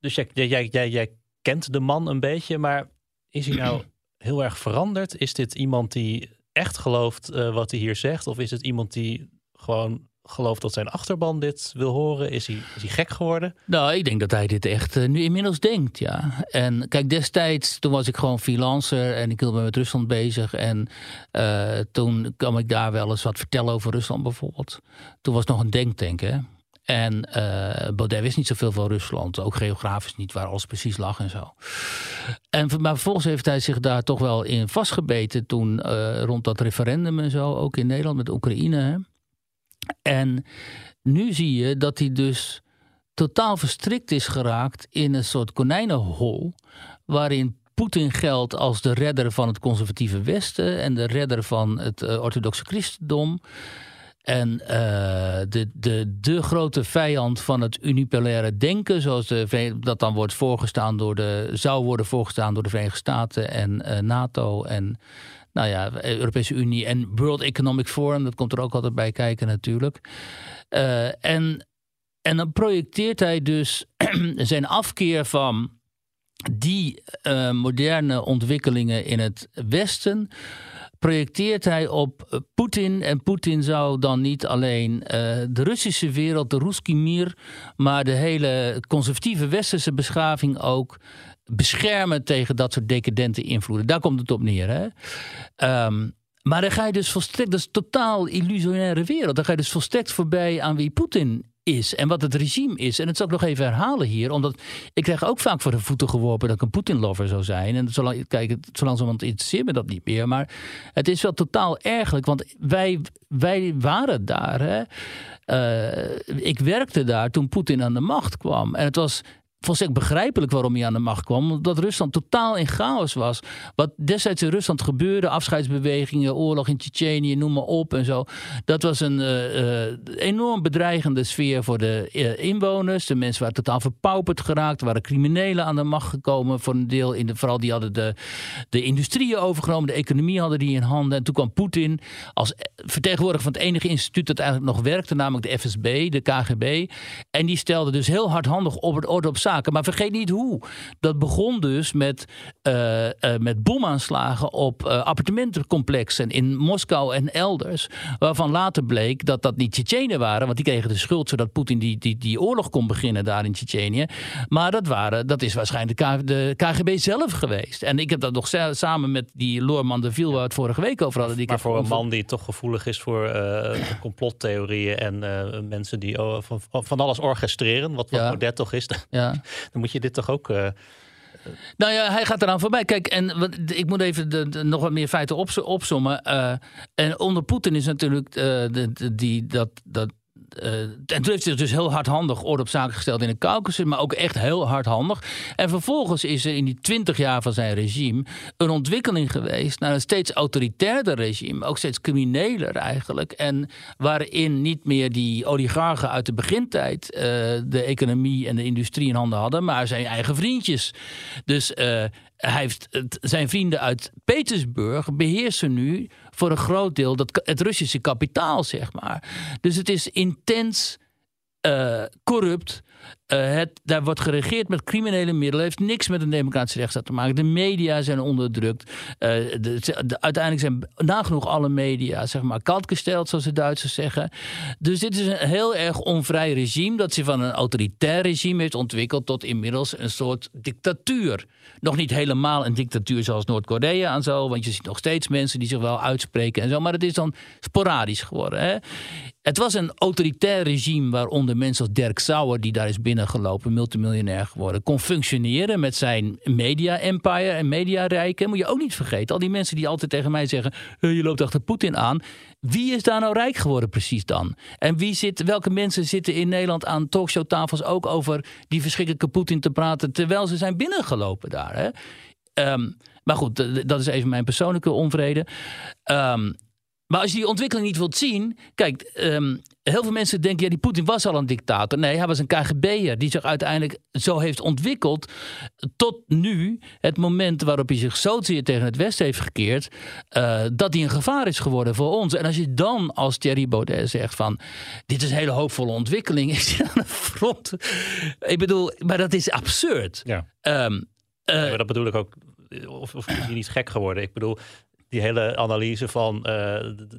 dus jij, jij, jij, jij kent de man een beetje, maar is hij nou heel erg veranderd? Is dit iemand die echt gelooft uh, wat hij hier zegt? Of is het iemand die gewoon gelooft dat zijn achterban dit wil horen? Is hij, is hij gek geworden? Nou, ik denk dat hij dit echt uh, nu inmiddels denkt, ja. En kijk, destijds, toen was ik gewoon freelancer en ik hield me met Rusland bezig. En uh, toen kwam ik daar wel eens wat vertellen over Rusland bijvoorbeeld. Toen was het nog een denktank, hè. En uh, Baudet wist niet zoveel van Rusland. Ook geografisch niet waar alles precies lag en zo. En, maar vervolgens heeft hij zich daar toch wel in vastgebeten. Toen uh, rond dat referendum en zo. Ook in Nederland met Oekraïne. En nu zie je dat hij dus totaal verstrikt is geraakt in een soort konijnenhol. Waarin Poetin geldt als de redder van het conservatieve Westen. En de redder van het uh, orthodoxe christendom. En uh, de, de, de grote vijand van het unipolaire denken, zoals dat dan wordt voorgestaan door de, zou worden voorgestaan door de Verenigde Staten en uh, NATO en nou ja, Europese Unie en World Economic Forum, dat komt er ook altijd bij kijken natuurlijk. Uh, en, en dan projecteert hij dus zijn afkeer van die moderne ontwikkelingen in het Westen projecteert hij op eh, Poetin. En Poetin zou dan niet alleen uh, de Russische wereld, de Ruski Mir, maar de hele conservatieve westerse beschaving ook beschermen tegen dat soort decadente invloeden. Daar komt het op neer. Hè? Um, maar dan ga je dus volstrekt, dat is totaal illusionaire wereld. Dan ga je dus volstrekt voorbij aan wie Poetin is en wat het regime is. En dat zal ik nog even herhalen hier, omdat ik krijg ook vaak voor de voeten geworpen dat ik een Poetin-lover zou zijn. En zolang, kijk, zolang iemand interesseert me dat niet meer. Maar het is wel totaal ergelijk, want wij, wij waren daar. Hè. Uh, ik werkte daar toen Poetin aan de macht kwam. En het was volstrekt begrijpelijk waarom hij aan de macht kwam. Omdat Rusland totaal in chaos was. Wat destijds in Rusland gebeurde, afscheidsbewegingen, oorlog in Tsjetsjenië, noem maar op en zo. Dat was een eh, eh, enorm bedreigende sfeer voor de eh, inwoners. De mensen waren totaal verpauperd geraakt. Er waren criminelen aan de macht gekomen voor een deel. In de, vooral die hadden de, de industrieën overgenomen, de economie hadden die in handen. En toen kwam Poetin als vertegenwoordiger van het enige instituut dat eigenlijk nog werkte, namelijk de FSB, de KGB. En die stelde dus heel hardhandig op het orde op zaken. Maar vergeet niet hoe. Dat begon dus met, eh, eh, met bomaanslagen op uh, appartementencomplexen in Moskou en elders. Waarvan later bleek dat dat niet Tsjetsjenen waren. Want die kregen de schuld zodat Poetin die, die, die oorlog kon beginnen daar in Tsjetsjenië. Maar dat, waren, dat is waarschijnlijk de KGB zelf geweest. En ik heb dat nog samen met die Loorman de Viel waar we het vorige week over hadden. Die maar voor een man die toch gevoelig is voor complottheorieën en mensen die oh, van, van alles orchestreren, wat, wat ja. toch is. Ja. Dan moet je dit toch ook. Uh... Nou ja, hij gaat eraan voorbij. Kijk, en ik moet even de, nog wat meer feiten opzommen. Uh, en onder Poetin is natuurlijk de, die, dat, dat uh, en toen heeft hij dus heel hardhandig orde op zaken gesteld in de Caucasus, maar ook echt heel hardhandig. En vervolgens is er in die twintig jaar van zijn regime een ontwikkeling geweest naar een steeds autoritairder regime, ook steeds crimineler eigenlijk. En waarin niet meer die oligarchen uit de begintijd uh, de economie en de industrie in handen hadden, maar zijn eigen vriendjes. Dus uh, hij heeft zijn vrienden uit Petersburg beheersen nu voor een groot deel dat, het Russische kapitaal, zeg maar. Dus het is intens uh, corrupt. Uh, het, daar wordt geregeerd met criminele middelen. heeft niks met een democratische rechtsstaat te maken. De media zijn onderdrukt. De, uiteindelijk zijn nagenoeg alle media, zeg maar, kaltgesteld, zoals de Duitsers zeggen. Dus dit is een heel erg onvrij regime. Dat zich van een autoritair regime heeft ontwikkeld tot inmiddels een soort dictatuur. Nog niet helemaal een dictatuur zoals Noord-Korea en zo. Want je ziet nog steeds mensen die zich wel uitspreken en zo. Maar het is dan sporadisch geworden. Hè? Het was een autoritair regime waaronder mensen als Dirk Sauer, die daar is binnengelopen, multimiljonair geworden, kon functioneren met zijn media-empire en mediarijken. Moet je ook niet vergeten. Al die mensen die altijd tegen mij zeggen: je loopt achter Poetin aan. Wie is daar nou rijk geworden precies dan? En wie zit, welke mensen zitten in Nederland aan talkshowtafels ook over die verschrikkelijke Poetin te praten terwijl ze zijn binnengelopen daar? Hè? Um, maar goed, dat is even mijn persoonlijke onvrede. Um, maar als je die ontwikkeling niet wilt zien. Kijk, um, heel veel mensen denken: ja, die Poetin was al een dictator. Nee, hij was een KGB'er die zich uiteindelijk zo heeft ontwikkeld. Tot nu, het moment waarop hij zich zozeer tegen het Westen heeft gekeerd. Uh, dat hij een gevaar is geworden voor ons. En als je dan als Thierry Baudet zegt: van dit is een hele hoopvolle ontwikkeling. Is hij aan de front? Ik bedoel, maar dat is absurd. Ja. Um, uh, ja, maar dat bedoel ik ook. Of, of is hij niet gek geworden? Ik bedoel, die hele analyse van uh,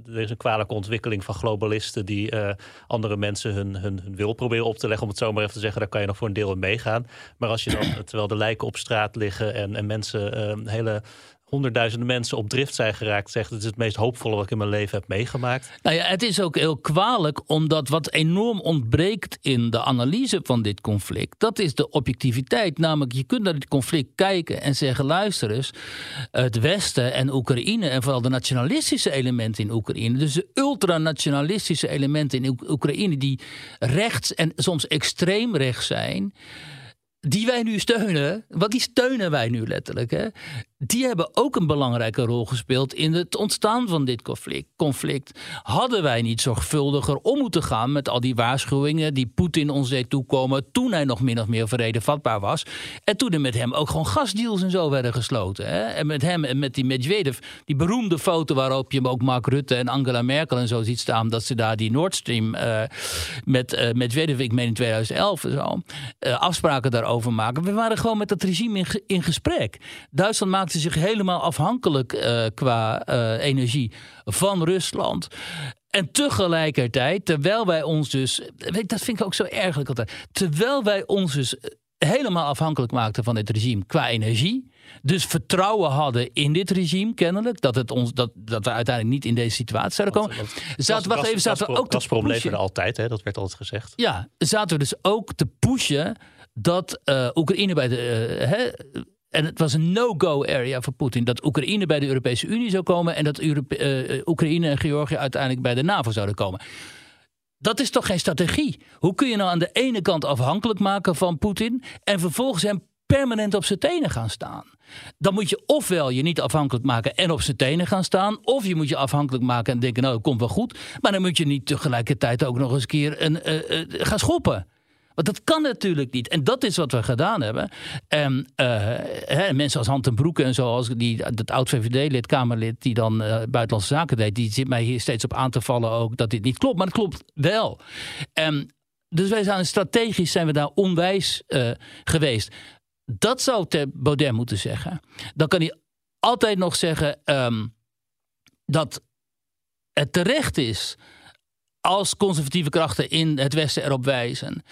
er is een kwalijke ontwikkeling van globalisten die uh, andere mensen hun, hun, hun, wil proberen op te leggen, om het zo maar even te zeggen, daar kan je nog voor een deel in meegaan. Maar als je dan, terwijl de lijken op straat liggen en, en mensen uh, hele honderdduizenden mensen op drift zijn geraakt, zegt het is het meest hoopvolle wat ik in mijn leven heb meegemaakt. Nou ja, het is ook heel kwalijk, omdat wat enorm ontbreekt in de analyse van dit conflict, dat is de objectiviteit. Namelijk, je kunt naar dit conflict kijken en zeggen: luister eens, het Westen en Oekraïne, en vooral de nationalistische elementen in Oekraïne, dus de ultranationalistische elementen in Oekraïne, die rechts en soms extreem rechts zijn die wij nu steunen, want die steunen wij nu letterlijk, hè, die hebben ook een belangrijke rol gespeeld in het ontstaan van dit conflict. conflict. Hadden wij niet zorgvuldiger om moeten gaan met al die waarschuwingen die Poetin ons deed toekomen toen hij nog min of meer verreden vatbaar was. En toen er met hem ook gewoon gasdeals en zo werden gesloten. Hè? En met hem en met die Medvedev, die beroemde foto waarop je ook Mark Rutte en Angela Merkel en zo ziet staan, dat ze daar die Nord Stream uh, met uh, Medvedev, ik meen in 2011 en zo, uh, afspraken daarover maken. We waren gewoon met dat regime in, in gesprek. Duitsland maakte zich helemaal afhankelijk uh, qua uh, energie van Rusland. En tegelijkertijd, terwijl wij ons dus. Dat vind ik ook zo ergelijk altijd. Terwijl wij ons dus helemaal afhankelijk maakten van dit regime qua energie. Dus vertrouwen hadden in dit regime, kennelijk. Dat, het ons, dat, dat we uiteindelijk niet in deze situatie zouden komen. Zaten, wacht even, zaten we ook te pushen. altijd, hè? dat werd altijd gezegd. Ja, zaten we dus ook te pushen dat uh, Oekraïne bij de. Uh, en het was een no-go area voor Poetin. Dat Oekraïne bij de Europese Unie zou komen. En dat uh, Oekraïne en Georgië uiteindelijk bij de NAVO zouden komen. Dat is toch geen strategie? Hoe kun je nou aan de ene kant afhankelijk maken van Poetin en vervolgens hem permanent op zijn tenen gaan staan? Dan moet je ofwel je niet afhankelijk maken en op zijn tenen gaan staan, of je moet je afhankelijk maken en denken, nou, het komt wel goed. Maar dan moet je niet tegelijkertijd ook nog eens een keer een, gaan schoppen. Want dat kan natuurlijk niet. En dat is wat we gedaan hebben. En uh, hè, mensen als Hand en Broeke en zo, als die, dat oud-VVD-lid, Kamerlid, die dan uh, Buitenlandse Zaken deed, die zit mij hier steeds op aan te vallen ook dat dit niet klopt. Maar het klopt wel. En dus wij zijn strategisch zijn we daar onwijs uh, geweest. Dat zou Baudet moeten zeggen. Dan kan hij altijd nog zeggen um, dat het terecht is als conservatieve krachten in het Westen erop wijzen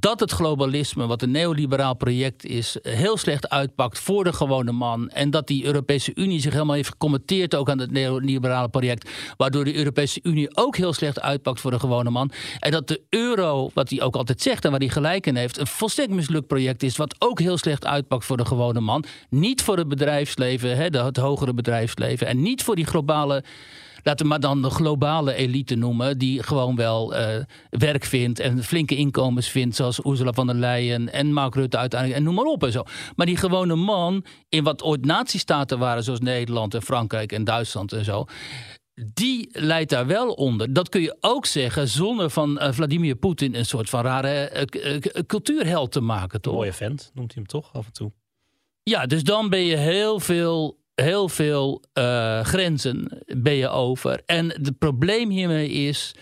dat het globalisme, wat een neoliberaal project is, heel slecht uitpakt voor de gewone man. En dat die Europese Unie zich helemaal heeft gecommenteerd ook aan het neoliberale project. Waardoor de Europese Unie ook heel slecht uitpakt voor de gewone man. En dat de euro, wat hij ook altijd zegt en waar hij gelijk in heeft, een volstrekt mislukt project is. Wat ook heel slecht uitpakt voor de gewone man. Niet voor het bedrijfsleven, het hogere bedrijfsleven. En niet voor die globale laten we maar dan de globale elite noemen, die gewoon wel uh, werk vindt en flinke inkomens vindt, zoals Ursula von der Leyen en Mark Rutte uiteindelijk, en noem maar op en zo. Maar die gewone man, in wat ooit nazistaten waren, zoals Nederland en Frankrijk en Duitsland en zo, die leidt daar wel onder. Dat kun je ook zeggen zonder van uh, Vladimir Poetin een soort van rare uh, cultuurheld te maken, toch? Mooie vent, noemt hij hem toch af en toe. Ja, dus dan ben je heel veel heel veel uh, grenzen ben je over. En het probleem hiermee is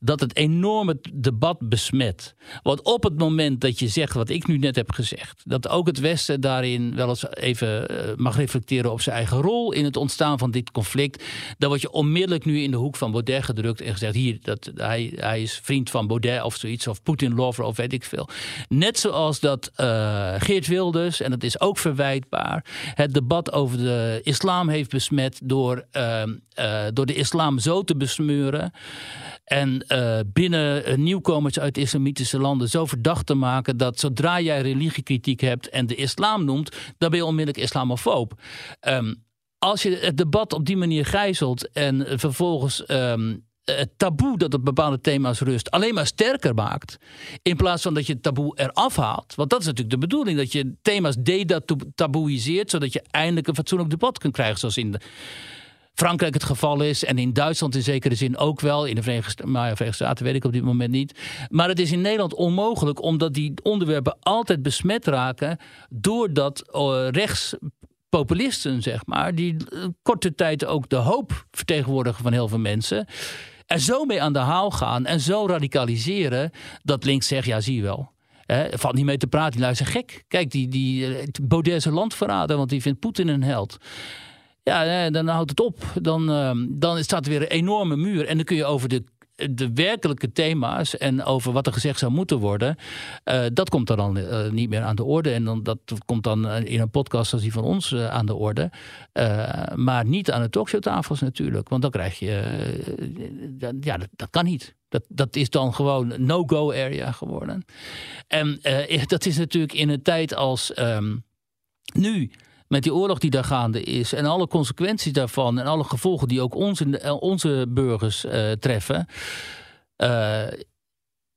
dat het enorme debat besmet. Want op het moment dat je zegt wat ik nu net heb gezegd, dat ook het Westen daarin wel eens even eh, mag reflecteren op zijn eigen rol in het ontstaan van dit conflict, dan word je onmiddellijk nu in de hoek van Baudet gedrukt en gezegd: hier, dat, hij, hij is vriend van Baudet of zoiets, of Poetin-lover of weet ik veel. Net zoals dat uh, Geert Wilders, en dat is ook verwijtbaar, het debat over de islam heeft besmet door, uh, uh, door de islam zo te besmeuren. En uh, binnen nieuwkomers uit islamitische landen zo verdacht te maken dat zodra jij religiekritiek hebt en de islam noemt, dan ben je onmiddellijk islamofoob. Um, als je het debat op die manier gijzelt en vervolgens um, het taboe dat op bepaalde thema's rust alleen maar sterker maakt. In plaats van dat je het taboe eraf haalt. Want dat is natuurlijk de bedoeling. Dat je thema's detaboeiseert. Zodat je eindelijk een fatsoenlijk debat kunt krijgen. Zoals in de Frankrijk het geval is. En in Duitsland in zekere zin ook wel. In de Verenigde, maar Verenigde Staten weet ik op dit moment niet. Maar het is in Nederland onmogelijk. Omdat die onderwerpen altijd besmet raken. Doordat uh, rechts populisten, zeg maar, die korte tijd ook de hoop vertegenwoordigen van heel veel mensen. Er zo mee aan de haal gaan en zo radicaliseren dat links zegt: ja, zie je wel. Er valt niet mee te praten. Die luisteren gek. Kijk, die, die Baudet is een landverrader, want die vindt Poetin een held. Ja, dan houdt het op. Dan, uh, dan staat er weer een enorme muur. En dan kun je over de, de werkelijke thema's en over wat er gezegd zou moeten worden, uh, dat komt dan uh, niet meer aan de orde. En dan, dat komt dan in een podcast als die van ons aan de orde. maar niet aan de talkshowtafels natuurlijk. Want dan krijg je. ja, dat, kan niet. Dat, dat is dan gewoon no-go area geworden. En dat is natuurlijk in een tijd als um, nu met die oorlog die daar gaande is en alle consequenties daarvan en alle gevolgen die ook onze, onze burgers uh, treffen.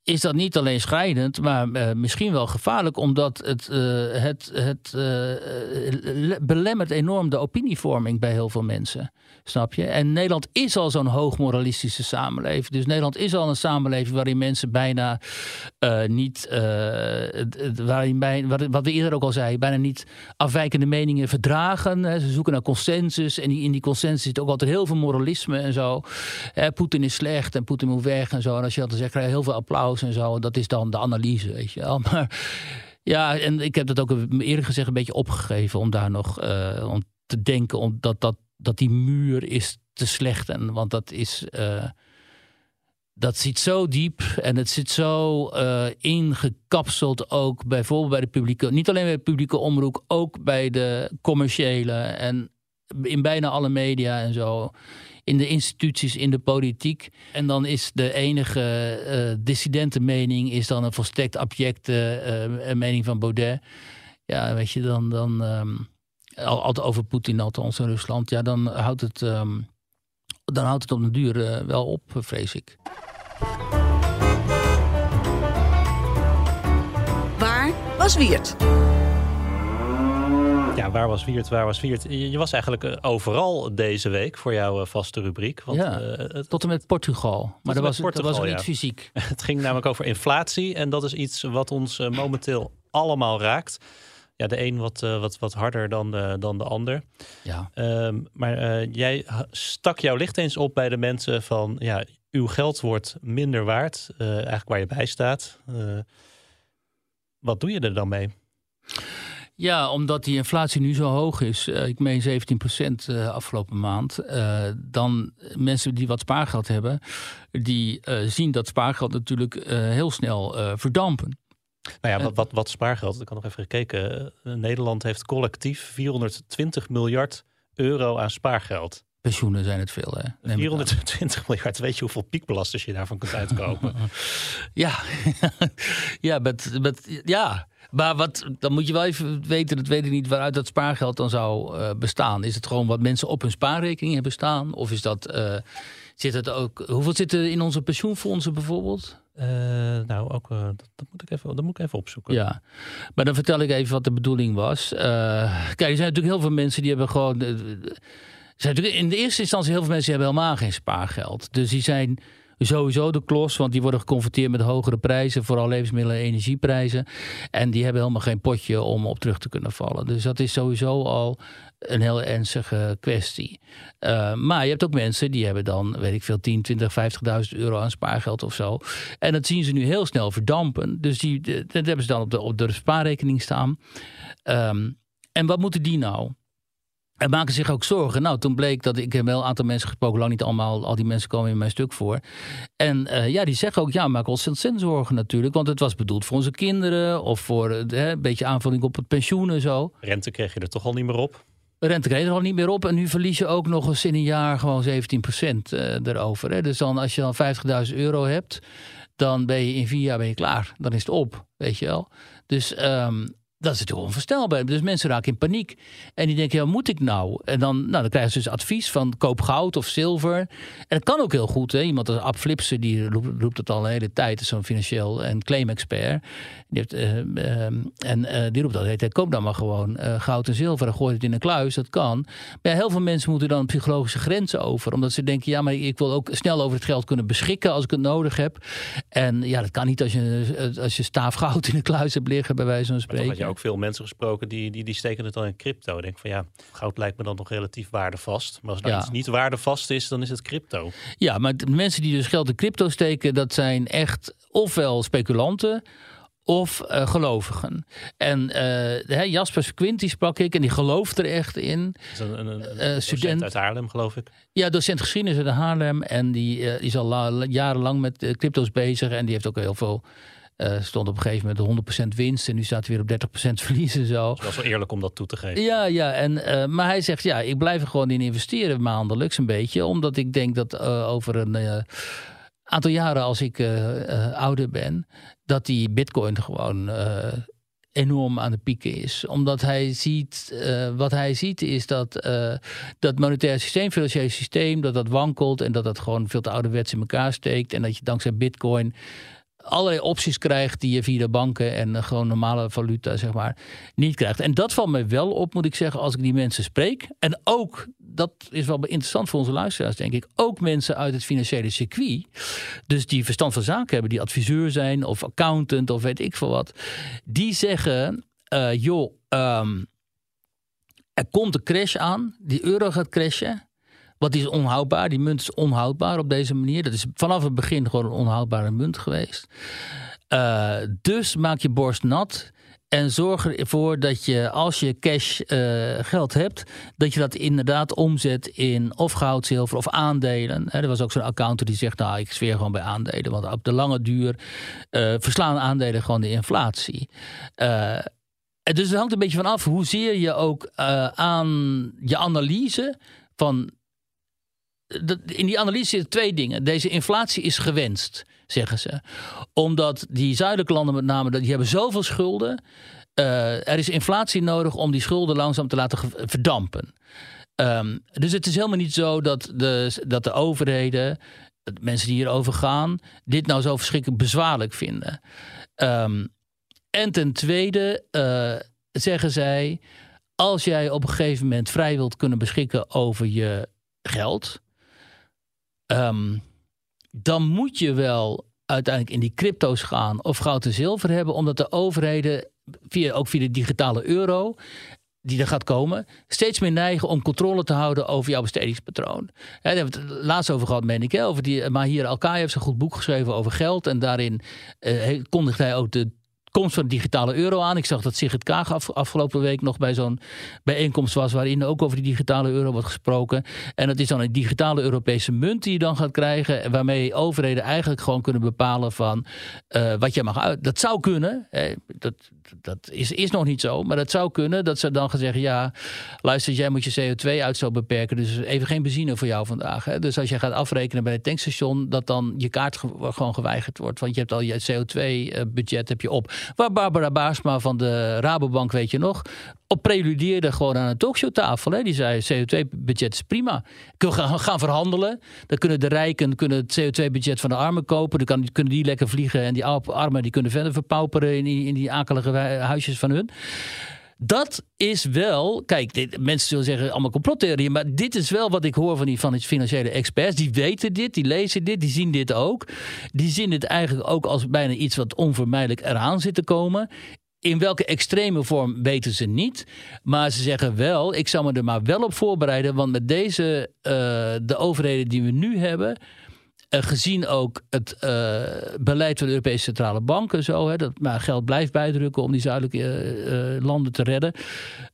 Is dat niet alleen schrijnend, maar uh, misschien wel gevaarlijk, omdat het, uh, het, het uh, belemmert enorm de opinievorming bij heel veel mensen. Snap je? En Nederland is al zo'n hoogmoralistische samenleving. Dus Nederland is al een samenleving waarin mensen bijna niet, waarin bij, wat we eerder ook al zeiden, bijna niet afwijkende meningen verdragen. Ze zoeken naar consensus en in die consensus zit ook altijd heel veel moralisme en zo. Poetin is slecht en Poetin moet weg en zo. En als je dat dan zegt, krijg je heel veel applaus en zo. Dat is dan de analyse, weet je wel. Maar ja, en ik heb dat ook eerder gezegd een beetje opgegeven om daar nog uh, om te denken omdat dat, dat die muur is te slecht. En, want dat is. Uh, dat zit zo diep en het zit zo uh, ingekapseld ook bijvoorbeeld bij de publieke, niet alleen bij de publieke omroep, ook bij de commerciële en in bijna alle media en zo in de instituties, in de politiek. En dan is de enige eh, dissidente mening is dan een volstrekt abjecte eh, mening van Baudet. Ja, weet je, dan. dan ehm, altijd over Poetin, althans in Rusland. Ja, dan houdt het, ehm, dan houdt het op een duur eh, wel op, vrees ik. Waar was Wiert? Ja, waar was Wiert? Waar was Wiert? Je, was eigenlijk eh, overal deze week voor jouw eh, vaste rubriek. Want, Ja, eh, het, Tot en met Portugal. Maar dat was, dat was niet ja. fysiek. het ging namelijk over inflatie. En dat is iets wat ons momenteel allemaal raakt. Ja, de een wat, wat, wat harder dan de, dan de ander. Ja. Ehm, maar jij stak jouw licht eens op bij de mensen van... ja, uw geld wordt minder waard. eigenlijk waar je bij staat. Wat doe je er dan mee? Ja, omdat die inflatie nu zo hoog is, eh, ik meen 17% eh, afgelopen maand, eh, dan mensen die wat spaargeld hebben, die zien dat spaargeld natuurlijk heel snel verdampen. Nou ja, wat, wat, wat spaargeld? Ik had nog even gekeken. Nederland heeft collectief 420 miljard euro aan spaargeld. Pensioenen zijn het veel, hè? Neem ik aan. 420 miljard. Weet je hoeveel piekbelasters je daarvan kunt uitkopen? Ja, ja, met, met, ja. Maar wat, dan moet je wel even weten, dat weet ik niet, waaruit dat spaargeld dan zou eh, bestaan. Is het gewoon wat mensen op hun spaarrekening hebben staan? Of is dat, eh, zit het ook, hoeveel zit er in onze pensioenfondsen bijvoorbeeld? Eh, nou, ook, dat, dat moet ik even, dat moet ik even opzoeken. Ja, maar dan vertel ik even wat de bedoeling was. Kijk, er zijn natuurlijk heel veel mensen die hebben gewoon. Eh, in de eerste instantie heel veel mensen hebben helemaal geen spaargeld. Dus die zijn sowieso de klos, want die worden geconfronteerd met hogere prijzen, vooral levensmiddelen en energieprijzen. En die hebben helemaal geen potje om op terug te kunnen vallen. Dus dat is sowieso al een heel ernstige kwestie. Eh, maar je hebt ook mensen die hebben dan, weet ik veel, 10, 20, 50.000 euro aan spaargeld of zo. En dat zien ze nu heel snel verdampen. Dus die, de- dat hebben ze dan op de, op de spaarrekening staan. Ehm, en wat moeten die nou? En maken zich ook zorgen. Nou, toen bleek dat ik heb wel een aantal mensen gesproken, lang niet allemaal, al die mensen komen in mijn stuk voor. En eh, ja, die zeggen ook, ja, maak ons ontzettend zorgen natuurlijk. Want het was bedoeld voor onze kinderen of voor hè, een beetje aanvulling op het pensioen en zo. Rente kreeg je er toch al niet meer op. Rente kreeg er al niet meer op. En nu verlies je ook nog eens in een jaar gewoon 17% eh, erover. Hè. Dus dan als je dan 50.000 euro hebt, dan ben je in vier jaar ben je klaar. Dan is het op, weet je wel. Dus ehm, dat is natuurlijk onvoorstelbaar. Dus mensen raken in paniek. En die denken, ja, moet ik nou? En dan, nou, dan krijgen ze dus advies van koop goud of zilver. En dat kan ook heel goed. Hè. Iemand als Ab Flipsen, die roept, het al een hele tijd. is Zo'n financieel en claim-expert. Die, heeft, eh, ehm, en eh, die roept altijd, koop dan maar gewoon eh, goud en zilver. En gooi het in een kluis, dat kan. Maar ja, heel veel mensen moeten dan psychologische grenzen over. Omdat ze denken, ja, maar ik wil ook snel over het geld kunnen beschikken als ik het nodig heb. En ja, dat kan niet als je, als je staaf goud in een kluis hebt liggen, bij wijze van spreken. Ook veel mensen gesproken die, die, die steken het dan in crypto. Denk van ja, goud lijkt me dan nog relatief waardevast. Maar als nou Ja. iets niet waardevast is, dan is het crypto. Ja, maar de mensen die dus geld in crypto steken, dat zijn echt ofwel speculanten of eh, gelovigen. En eh, hè, Jasper Quint, sprak ik en die gelooft er echt in. Dat is een, een, een Eh, student. uit Haarlem, geloof ik. Ja, docent geschiedenis uit Haarlem. En die eh, is al la- jarenlang met eh, crypto's bezig. En die heeft ook heel veel. Eh, stond op een gegeven moment 100% winst. En nu staat hij weer op 30% verlies en zo. Het was wel eerlijk om dat toe te geven. Ja, ja. En, eh, maar hij zegt, ja, ik blijf er gewoon in investeren maandelijks een beetje. Omdat ik denk dat eh, over een aantal jaren als ik ouder ben... dat die bitcoin gewoon enorm aan de pieken is. Omdat hij ziet, wat hij ziet is dat eh, dat monetair systeem, financiële systeem... dat dat wankelt en dat dat gewoon veel te ouderwets in elkaar steekt. En dat je dankzij bitcoin allerlei opties krijgt die je via de banken en eh, gewoon normale valuta, zeg maar, niet krijgt. En dat valt mij wel op, moet ik zeggen, als ik die mensen spreek. En ook, dat is wel interessant voor onze luisteraars, denk ik, ook mensen uit het financiële circuit. Dus die verstand van zaken hebben, die adviseur zijn of accountant of weet ik veel wat. Die zeggen, eh, joh, ehm, er komt een crash aan, die euro gaat crashen. Wat is onhoudbaar? Die munt is onhoudbaar op deze manier. Dat is vanaf het begin gewoon een onhoudbare munt geweest. Eh, dus maak je borst nat. En zorg ervoor dat je, als je cash eh, geld hebt, dat je dat inderdaad omzet in of goud, zilver of aandelen. Er was ook zo'n accountant die zegt, nou, ik sfeer gewoon bij aandelen. Want op de lange duur eh, verslaan aandelen gewoon de inflatie. En dus het hangt een beetje van af hoezeer je ook aan je analyse van in die analyse zitten twee dingen. Deze inflatie is gewenst, zeggen ze. Omdat die zuidelijke landen met name, die hebben zoveel schulden. Eh, er is inflatie nodig om die schulden langzaam te laten verdampen. Ehm, dus het is helemaal niet zo dat de, dat de overheden, de mensen die hierover gaan, dit nou zo verschrikkelijk bezwaarlijk vinden. Ehm, En ten tweede eh, zeggen zij, als jij op een gegeven moment vrij wilt kunnen beschikken over je geld, ehm, dan moet je wel uiteindelijk in die crypto's gaan of goud en zilver hebben, omdat de overheden, via, ook via de digitale euro, die er gaat komen, steeds meer neigen om controle te houden over jouw bestedingspatroon. Hè, daar hebben we het laatst over gehad, meen ik. Hè, over die, maar hier Alkai heeft een goed boek geschreven over geld. En daarin eh, kondigt hij ook de komst van digitale euro aan. Ik zag dat Sigrid Kaag af, afgelopen week nog bij zo'n bijeenkomst was... waarin ook over die digitale euro wordt gesproken. En dat is dan een digitale Europese munt die je dan gaat krijgen... waarmee overheden eigenlijk gewoon kunnen bepalen van uh, wat je mag uit... Dat zou kunnen, dat, dat is, is nog niet zo, maar dat zou kunnen... dat ze dan gaan zeggen, ja, luister, jij moet je CO2-uitstoot beperken... dus even geen benzine voor jou vandaag. Hè. Dus als je gaat afrekenen bij het tankstation... dat dan je kaart gewoon geweigerd wordt. Want je hebt al je CO2-budget heb je op... Waar Barbara Baarsma van de Rabobank, weet je nog, op preludeerde gewoon aan een talkshowtafel. Die zei CO2-budget is prima. Kunnen we gaan, verhandelen. Dan kunnen de rijken kunnen het CO2-budget van de armen kopen. Dan kunnen die lekker vliegen. En die armen die kunnen verder verpauperen in die, in die akelige huisjes van hun. Dat is wel, kijk, mensen zullen zeggen allemaal complottheorieën, maar dit is wel wat ik hoor van die van die financiële experts. Die weten dit, die lezen dit, die zien dit ook. Die zien het eigenlijk ook als bijna iets wat onvermijdelijk eraan zit te komen. In welke extreme vorm weten ze niet. Maar ze zeggen wel, ik zou me er maar wel op voorbereiden. Want met deze, uh, de overheden die we nu hebben, gezien ook het uh, beleid van de Europese Centrale Bank en zo, hè, dat maar geld blijft bijdrukken om die zuidelijke uh, landen te redden.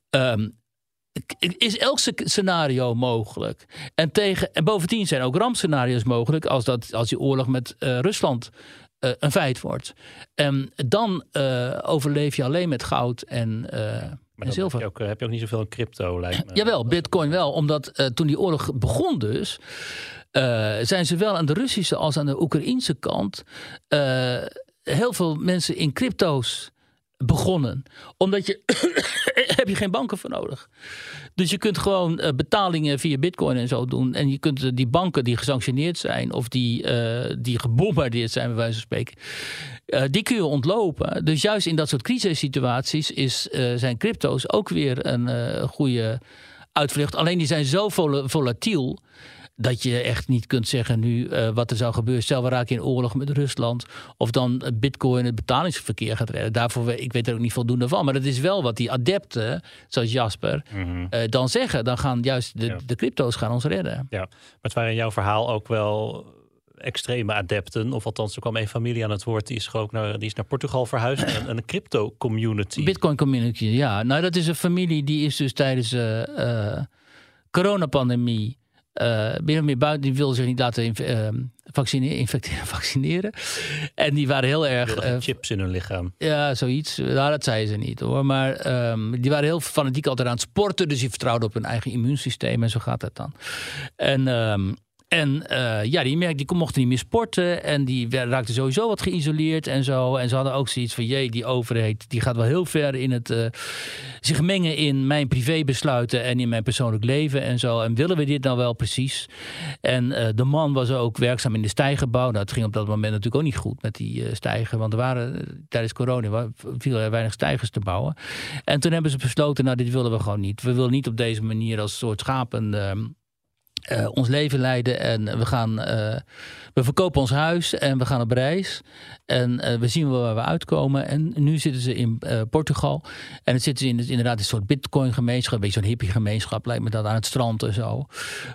Um, is elk scenario mogelijk. En, tegen, en bovendien zijn ook rampscenario's mogelijk als, dat, als die oorlog met Rusland een feit wordt. En dan overleef je alleen met goud en. Maar en zilver. Heb je, ook, heb je ook niet zoveel crypto, lijkt me. Jawel, bitcoin wel. Omdat toen die oorlog begon dus... Uh, zijn zowel aan de Russische als aan de Oekraïnse kant uh, heel veel mensen in crypto's begonnen. Omdat je heb je geen banken voor nodig. Dus je kunt gewoon uh, betalingen via bitcoin en zo doen. En je kunt die banken die gesanctioneerd zijn... of die, die gebombardeerd zijn, bij wijze van spreken... die kun je ontlopen. Dus juist in dat soort crisissituaties... Is, zijn crypto's ook weer een goede uitvlucht. Alleen die zijn zo vol volatiel dat je echt niet kunt zeggen nu uh, wat er zou gebeuren. Stel, we raken in oorlog met Rusland. Of dan bitcoin het betalingsverkeer gaat redden. Daarvoor, ik weet er ook niet voldoende van. Maar dat is wel wat die adepten, zoals Jasper, mm -hmm. uh, dan zeggen. Dan gaan juist de, ja. de crypto's gaan ons redden. Ja, maar het waren in jouw verhaal ook wel extreme adepten. Of althans, er kwam een familie aan het woord. Die is, ook naar, die is naar Portugal verhuisd. een, een crypto community. Bitcoin community, ja. Nou, dat is een familie die is dus tijdens de uh, coronapandemie meer of meer buiten, die wilden zich niet laten uh, vaccineren, vaccineren. En die waren heel erg. Uh, chips in hun lichaam. Ja, zoiets. Nou, dat zeiden ze niet hoor. Maar um, die waren heel fanatiek altijd aan het sporten. Dus die vertrouwden op hun eigen immuunsysteem. En zo gaat het dan. En. Um, en uh, ja, die merkte, die mochten niet meer sporten. En die raakte sowieso wat geïsoleerd en zo. En ze hadden ook zoiets van, jee, die overheid... die gaat wel heel ver in het uh, zich mengen in mijn privébesluiten... en in mijn persoonlijk leven en zo. En willen we dit nou wel precies? En uh, de man was ook werkzaam in de stijgenbouw. Nou, het ging op dat moment natuurlijk ook niet goed met die stijgen. Want er waren tijdens corona viel er weinig stijgers te bouwen. En toen hebben ze besloten, nou, dit willen we gewoon niet. We willen niet op deze manier als soort schapen... Ehm, uh, ons leven leiden. En we gaan. Uh, we verkopen ons huis en we gaan op reis. En uh, we zien wel waar we uitkomen. En nu zitten ze in Portugal. En dan zitten ze in, inderdaad een soort bitcoin-gemeenschap. Een beetje zo'n hippie-gemeenschap lijkt me dat aan het strand en zo.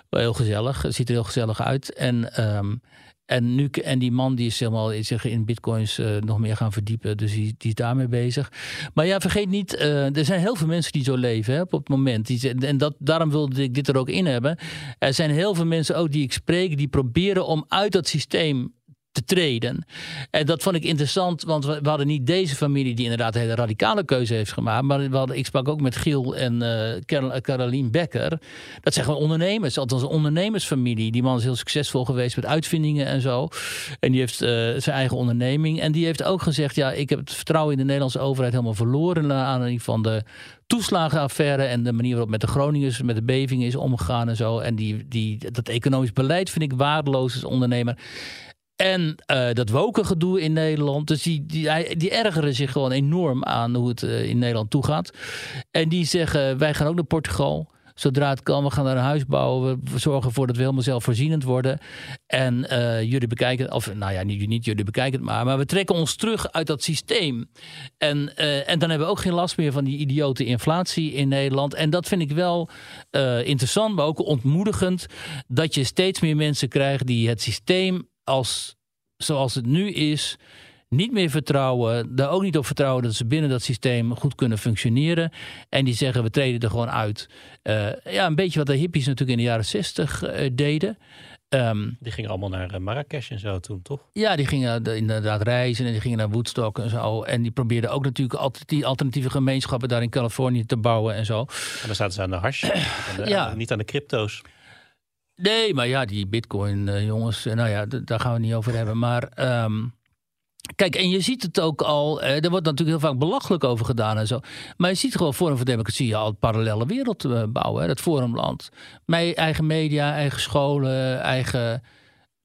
Heel gezellig. Het ziet er heel gezellig uit. En. Um, en, nu, en die man die is helemaal zich in bitcoins uh, nog meer gaan verdiepen. Dus die, die is daarmee bezig. Maar ja, vergeet niet, uh, er zijn heel veel mensen die zo leven hè, op het moment. Die, en dat, daarom wilde ik dit er ook in hebben. Er zijn heel veel mensen ook die ik spreek, die proberen om uit dat systeem te treden. En dat vond ik interessant, want we, hadden niet deze familie die inderdaad een hele radicale keuze heeft gemaakt. Maar we hadden, ik sprak ook met Giel en uh, Caroline Becker. Dat zijn gewoon ondernemers, althans een ondernemersfamilie. Die man is heel succesvol geweest met uitvindingen en zo. En die heeft uh, zijn eigen onderneming. En die heeft ook gezegd, ja, ik heb het vertrouwen in de Nederlandse overheid helemaal verloren. Naar aanleiding van de toeslagenaffaire en de manier waarop met de Groningers, met de beving is omgegaan en zo. En die, die, dat economisch beleid vind ik waardeloos als ondernemer. En eh, dat wokengedoe in Nederland. Dus die, die, die ergeren zich gewoon enorm aan hoe het eh, in Nederland toegaat. En die zeggen, wij gaan ook naar Portugal. Zodra het kan, we gaan daar een huis bouwen. We zorgen ervoor dat we helemaal zelfvoorzienend worden. En eh, jullie bekijken, of nou ja, niet, niet jullie bekijken het maar. Maar we trekken ons terug uit dat systeem. En, en dan hebben we ook geen last meer van die idiote inflatie in Nederland. En dat vind ik wel interessant, maar ook ontmoedigend. Dat je steeds meer mensen krijgt die het systeem als, zoals het nu is niet meer vertrouwen. Daar ook niet op vertrouwen dat ze binnen dat systeem goed kunnen functioneren. En die zeggen we treden er gewoon uit. Eh, ja, een beetje wat de hippies natuurlijk in de jaren zestig eh, deden. Ehm, Die gingen allemaal naar eh, Marrakesh en zo toen, toch? ja, die gingen de- inderdaad reizen en die gingen naar Woodstock en zo. En die probeerden ook natuurlijk altijd die alternatieve gemeenschappen daar in Californië te bouwen en zo. En dan zaten ze aan de hash. Ja. Niet aan de crypto's. Nee, maar ja, die bitcoin eh, jongens, eh, nou ja, daar gaan we het niet over hebben. Maar ehm, kijk, en je ziet het ook al, eh, er wordt natuurlijk heel vaak belachelijk over gedaan en zo. Maar je ziet gewoon Forum voor Democratie al een parallele wereld eh, bouwen, hè, dat forumland. Met eigen media, eigen scholen, eigen,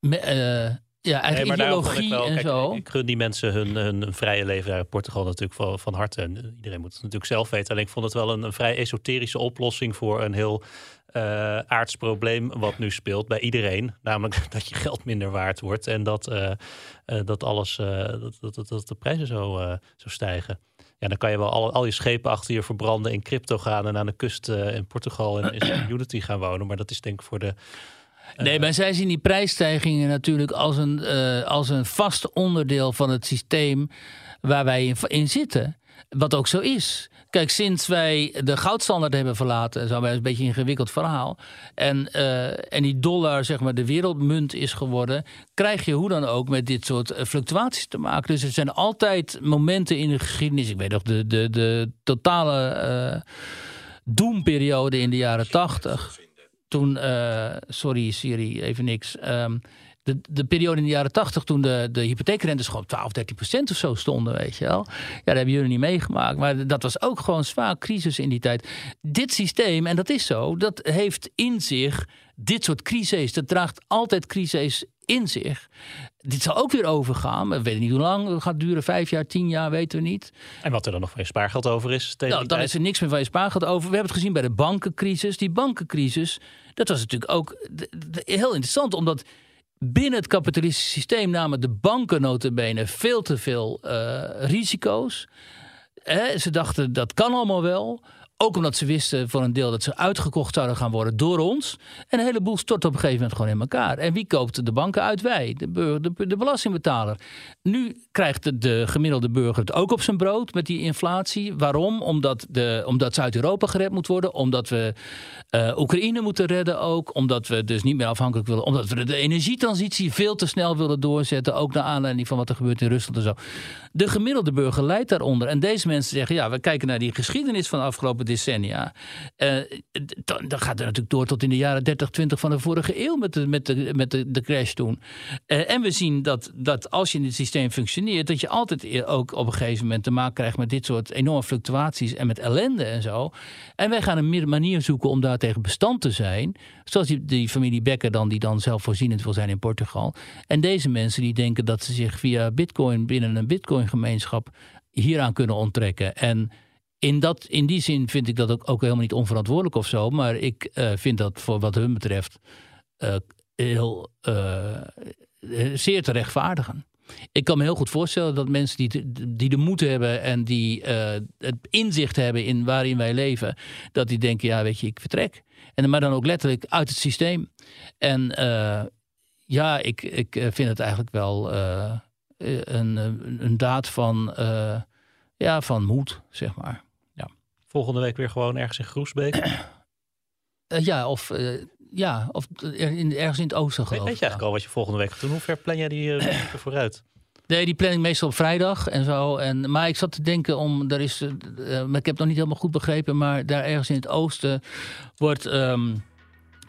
me- ja, eigen Nee, ideologie wel- en kijk, zo. Ik gun die mensen hun, hun, hun vrije leven daar in Portugal natuurlijk van, van harte. En iedereen moet het natuurlijk zelf weten. Alleen ik vond het wel een, een vrij esoterische oplossing voor een heel eh aards probleem wat nu speelt bij iedereen. Namelijk dat je geld minder waard wordt en dat, eh, eh, dat alles, dat, dat, dat, de prijzen zo, zo stijgen. Ja, dan kan je wel al, al je schepen achter je verbranden in crypto gaan en aan de kust in Portugal en in Unity gaan wonen. Maar dat is denk ik voor de Nee, maar zij zien die prijsstijgingen natuurlijk als een, als een vast onderdeel van het systeem waar wij in, in zitten. Wat ook zo is. Kijk, sinds wij de goudstandaard hebben verlaten, zo bij een beetje een ingewikkeld verhaal. En, eh, en die dollar, zeg maar, de wereldmunt is geworden. Krijg je hoe dan ook met dit soort eh, fluctuaties te maken. Dus er zijn altijd momenten in de geschiedenis. Ik weet nog, de, de, de totale eh doomperiode in de jaren tachtig toen, sorry Siri, even niks. Ehm, de, de periode in de jaren tachtig toen de, de hypotheekrentes gewoon 12, 13 procent of zo stonden, weet je wel. Ja, dat hebben jullie niet meegemaakt. Maar dat was ook gewoon zwaar crisis in die tijd. Dit systeem, en dat is zo, dat heeft in zich dit soort crises. Dat draagt altijd crises in zich. Dit zal ook weer overgaan. We weten niet hoe lang het gaat duren. Vijf jaar, tien jaar, weten we niet. En wat er dan nog van je spaargeld over is. Tegen Nou, dan tijd. is er niks meer van je spaargeld over. We hebben het gezien bij de bankencrisis. Die bankencrisis, dat was natuurlijk ook heel interessant. Omdat binnen het kapitalistische systeem namen de banken notabene veel te veel eh, risico's. Hè, ze dachten dat kan allemaal wel. Ook omdat ze wisten voor een deel dat ze uitgekocht zouden gaan worden door ons. En een heleboel stort op een gegeven moment gewoon in elkaar. En wie koopt de banken uit? Wij, de, burger, de, de belastingbetaler. Nu krijgt de, de gemiddelde burger het ook op zijn brood met die inflatie. Waarom? Omdat, de, omdat Zuid-Europa gered moet worden. Omdat we eh, Oekraïne moeten redden ook. Omdat we dus niet meer afhankelijk willen. Omdat we de energietransitie veel te snel willen doorzetten. Ook naar aanleiding van wat er gebeurt in Rusland en zo. De gemiddelde burger leidt daaronder. En deze mensen zeggen, ja, we kijken naar die geschiedenis van de afgelopen decennia. Eh, dan, gaat het natuurlijk door tot in de jaren 30, 20 van de vorige eeuw met de, met de, met de, de crash toen. Eh, en we zien dat, dat als je in het systeem functioneert, dat je altijd e- ook op een gegeven moment te maken krijgt met dit soort enorme fluctuaties en met ellende en zo. En wij gaan een manier zoeken om daar tegen bestand te zijn. Zoals die, die familie Becker dan, die dan zelfvoorzienend wil zijn in Portugal. En deze mensen die denken dat ze zich via bitcoin binnen een bitcoin gemeenschap hieraan kunnen onttrekken. En in, dat, in die zin vind ik dat ook, ook helemaal niet onverantwoordelijk of zo. Maar ik eh, vind dat voor wat hun betreft eh, heel eh, zeer te rechtvaardigen. Ik kan me heel goed voorstellen dat mensen die, die de moed hebben en die het inzicht hebben in waarin wij leven, dat die denken, ja weet je, ik vertrek. En, maar dan ook letterlijk uit het systeem. En ja, ik, ik vind het eigenlijk wel een, een, daad van, ja, van moed, zeg maar. Volgende week weer gewoon ergens in Groesbeek. Eh, ja, of, eh, ja, of in, ergens in het oosten weet je geloof eigenlijk al wat je volgende week gaat doen? Hoe ver plan jij die eh, weken vooruit? Nee, die plan ik meestal op vrijdag en zo. En, maar ik zat te denken om, daar is, maar ik heb het nog niet helemaal goed begrepen, maar daar ergens in het oosten wordt, ehm,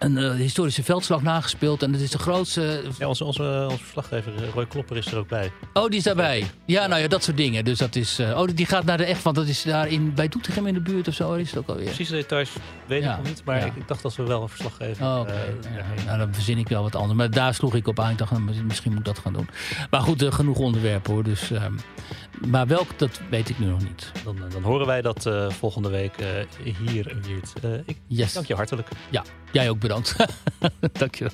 een eh, historische veldslag nagespeeld. En het is de grootste. Ja, onze, onze, onze verslaggever eh, Roy Klopper is er ook bij. Oh, die is daarbij. Ja, nou ja, dat soort dingen. Dus dat is. eh, oh, die gaat naar de echt. Want dat is daar in, bij Doetinchem in de buurt of zo. Is het ook alweer? Precieze details weet Ja, ik nog niet, maar ja. ik, ik dacht dat we wel een verslaggever Oh, oké. eh, Ja, nou, dan verzin ik wel wat anders. Maar daar sloeg ik op aan. Ik dacht, nou, misschien moet ik dat gaan doen. Maar goed, genoeg onderwerpen hoor. Dus, ehm, maar welk, dat weet ik nu nog niet. dan, dan horen wij dat volgende week hier, Wiert. Ik Yes. dank je hartelijk. Ja, jij ook bedankt. Dankjewel.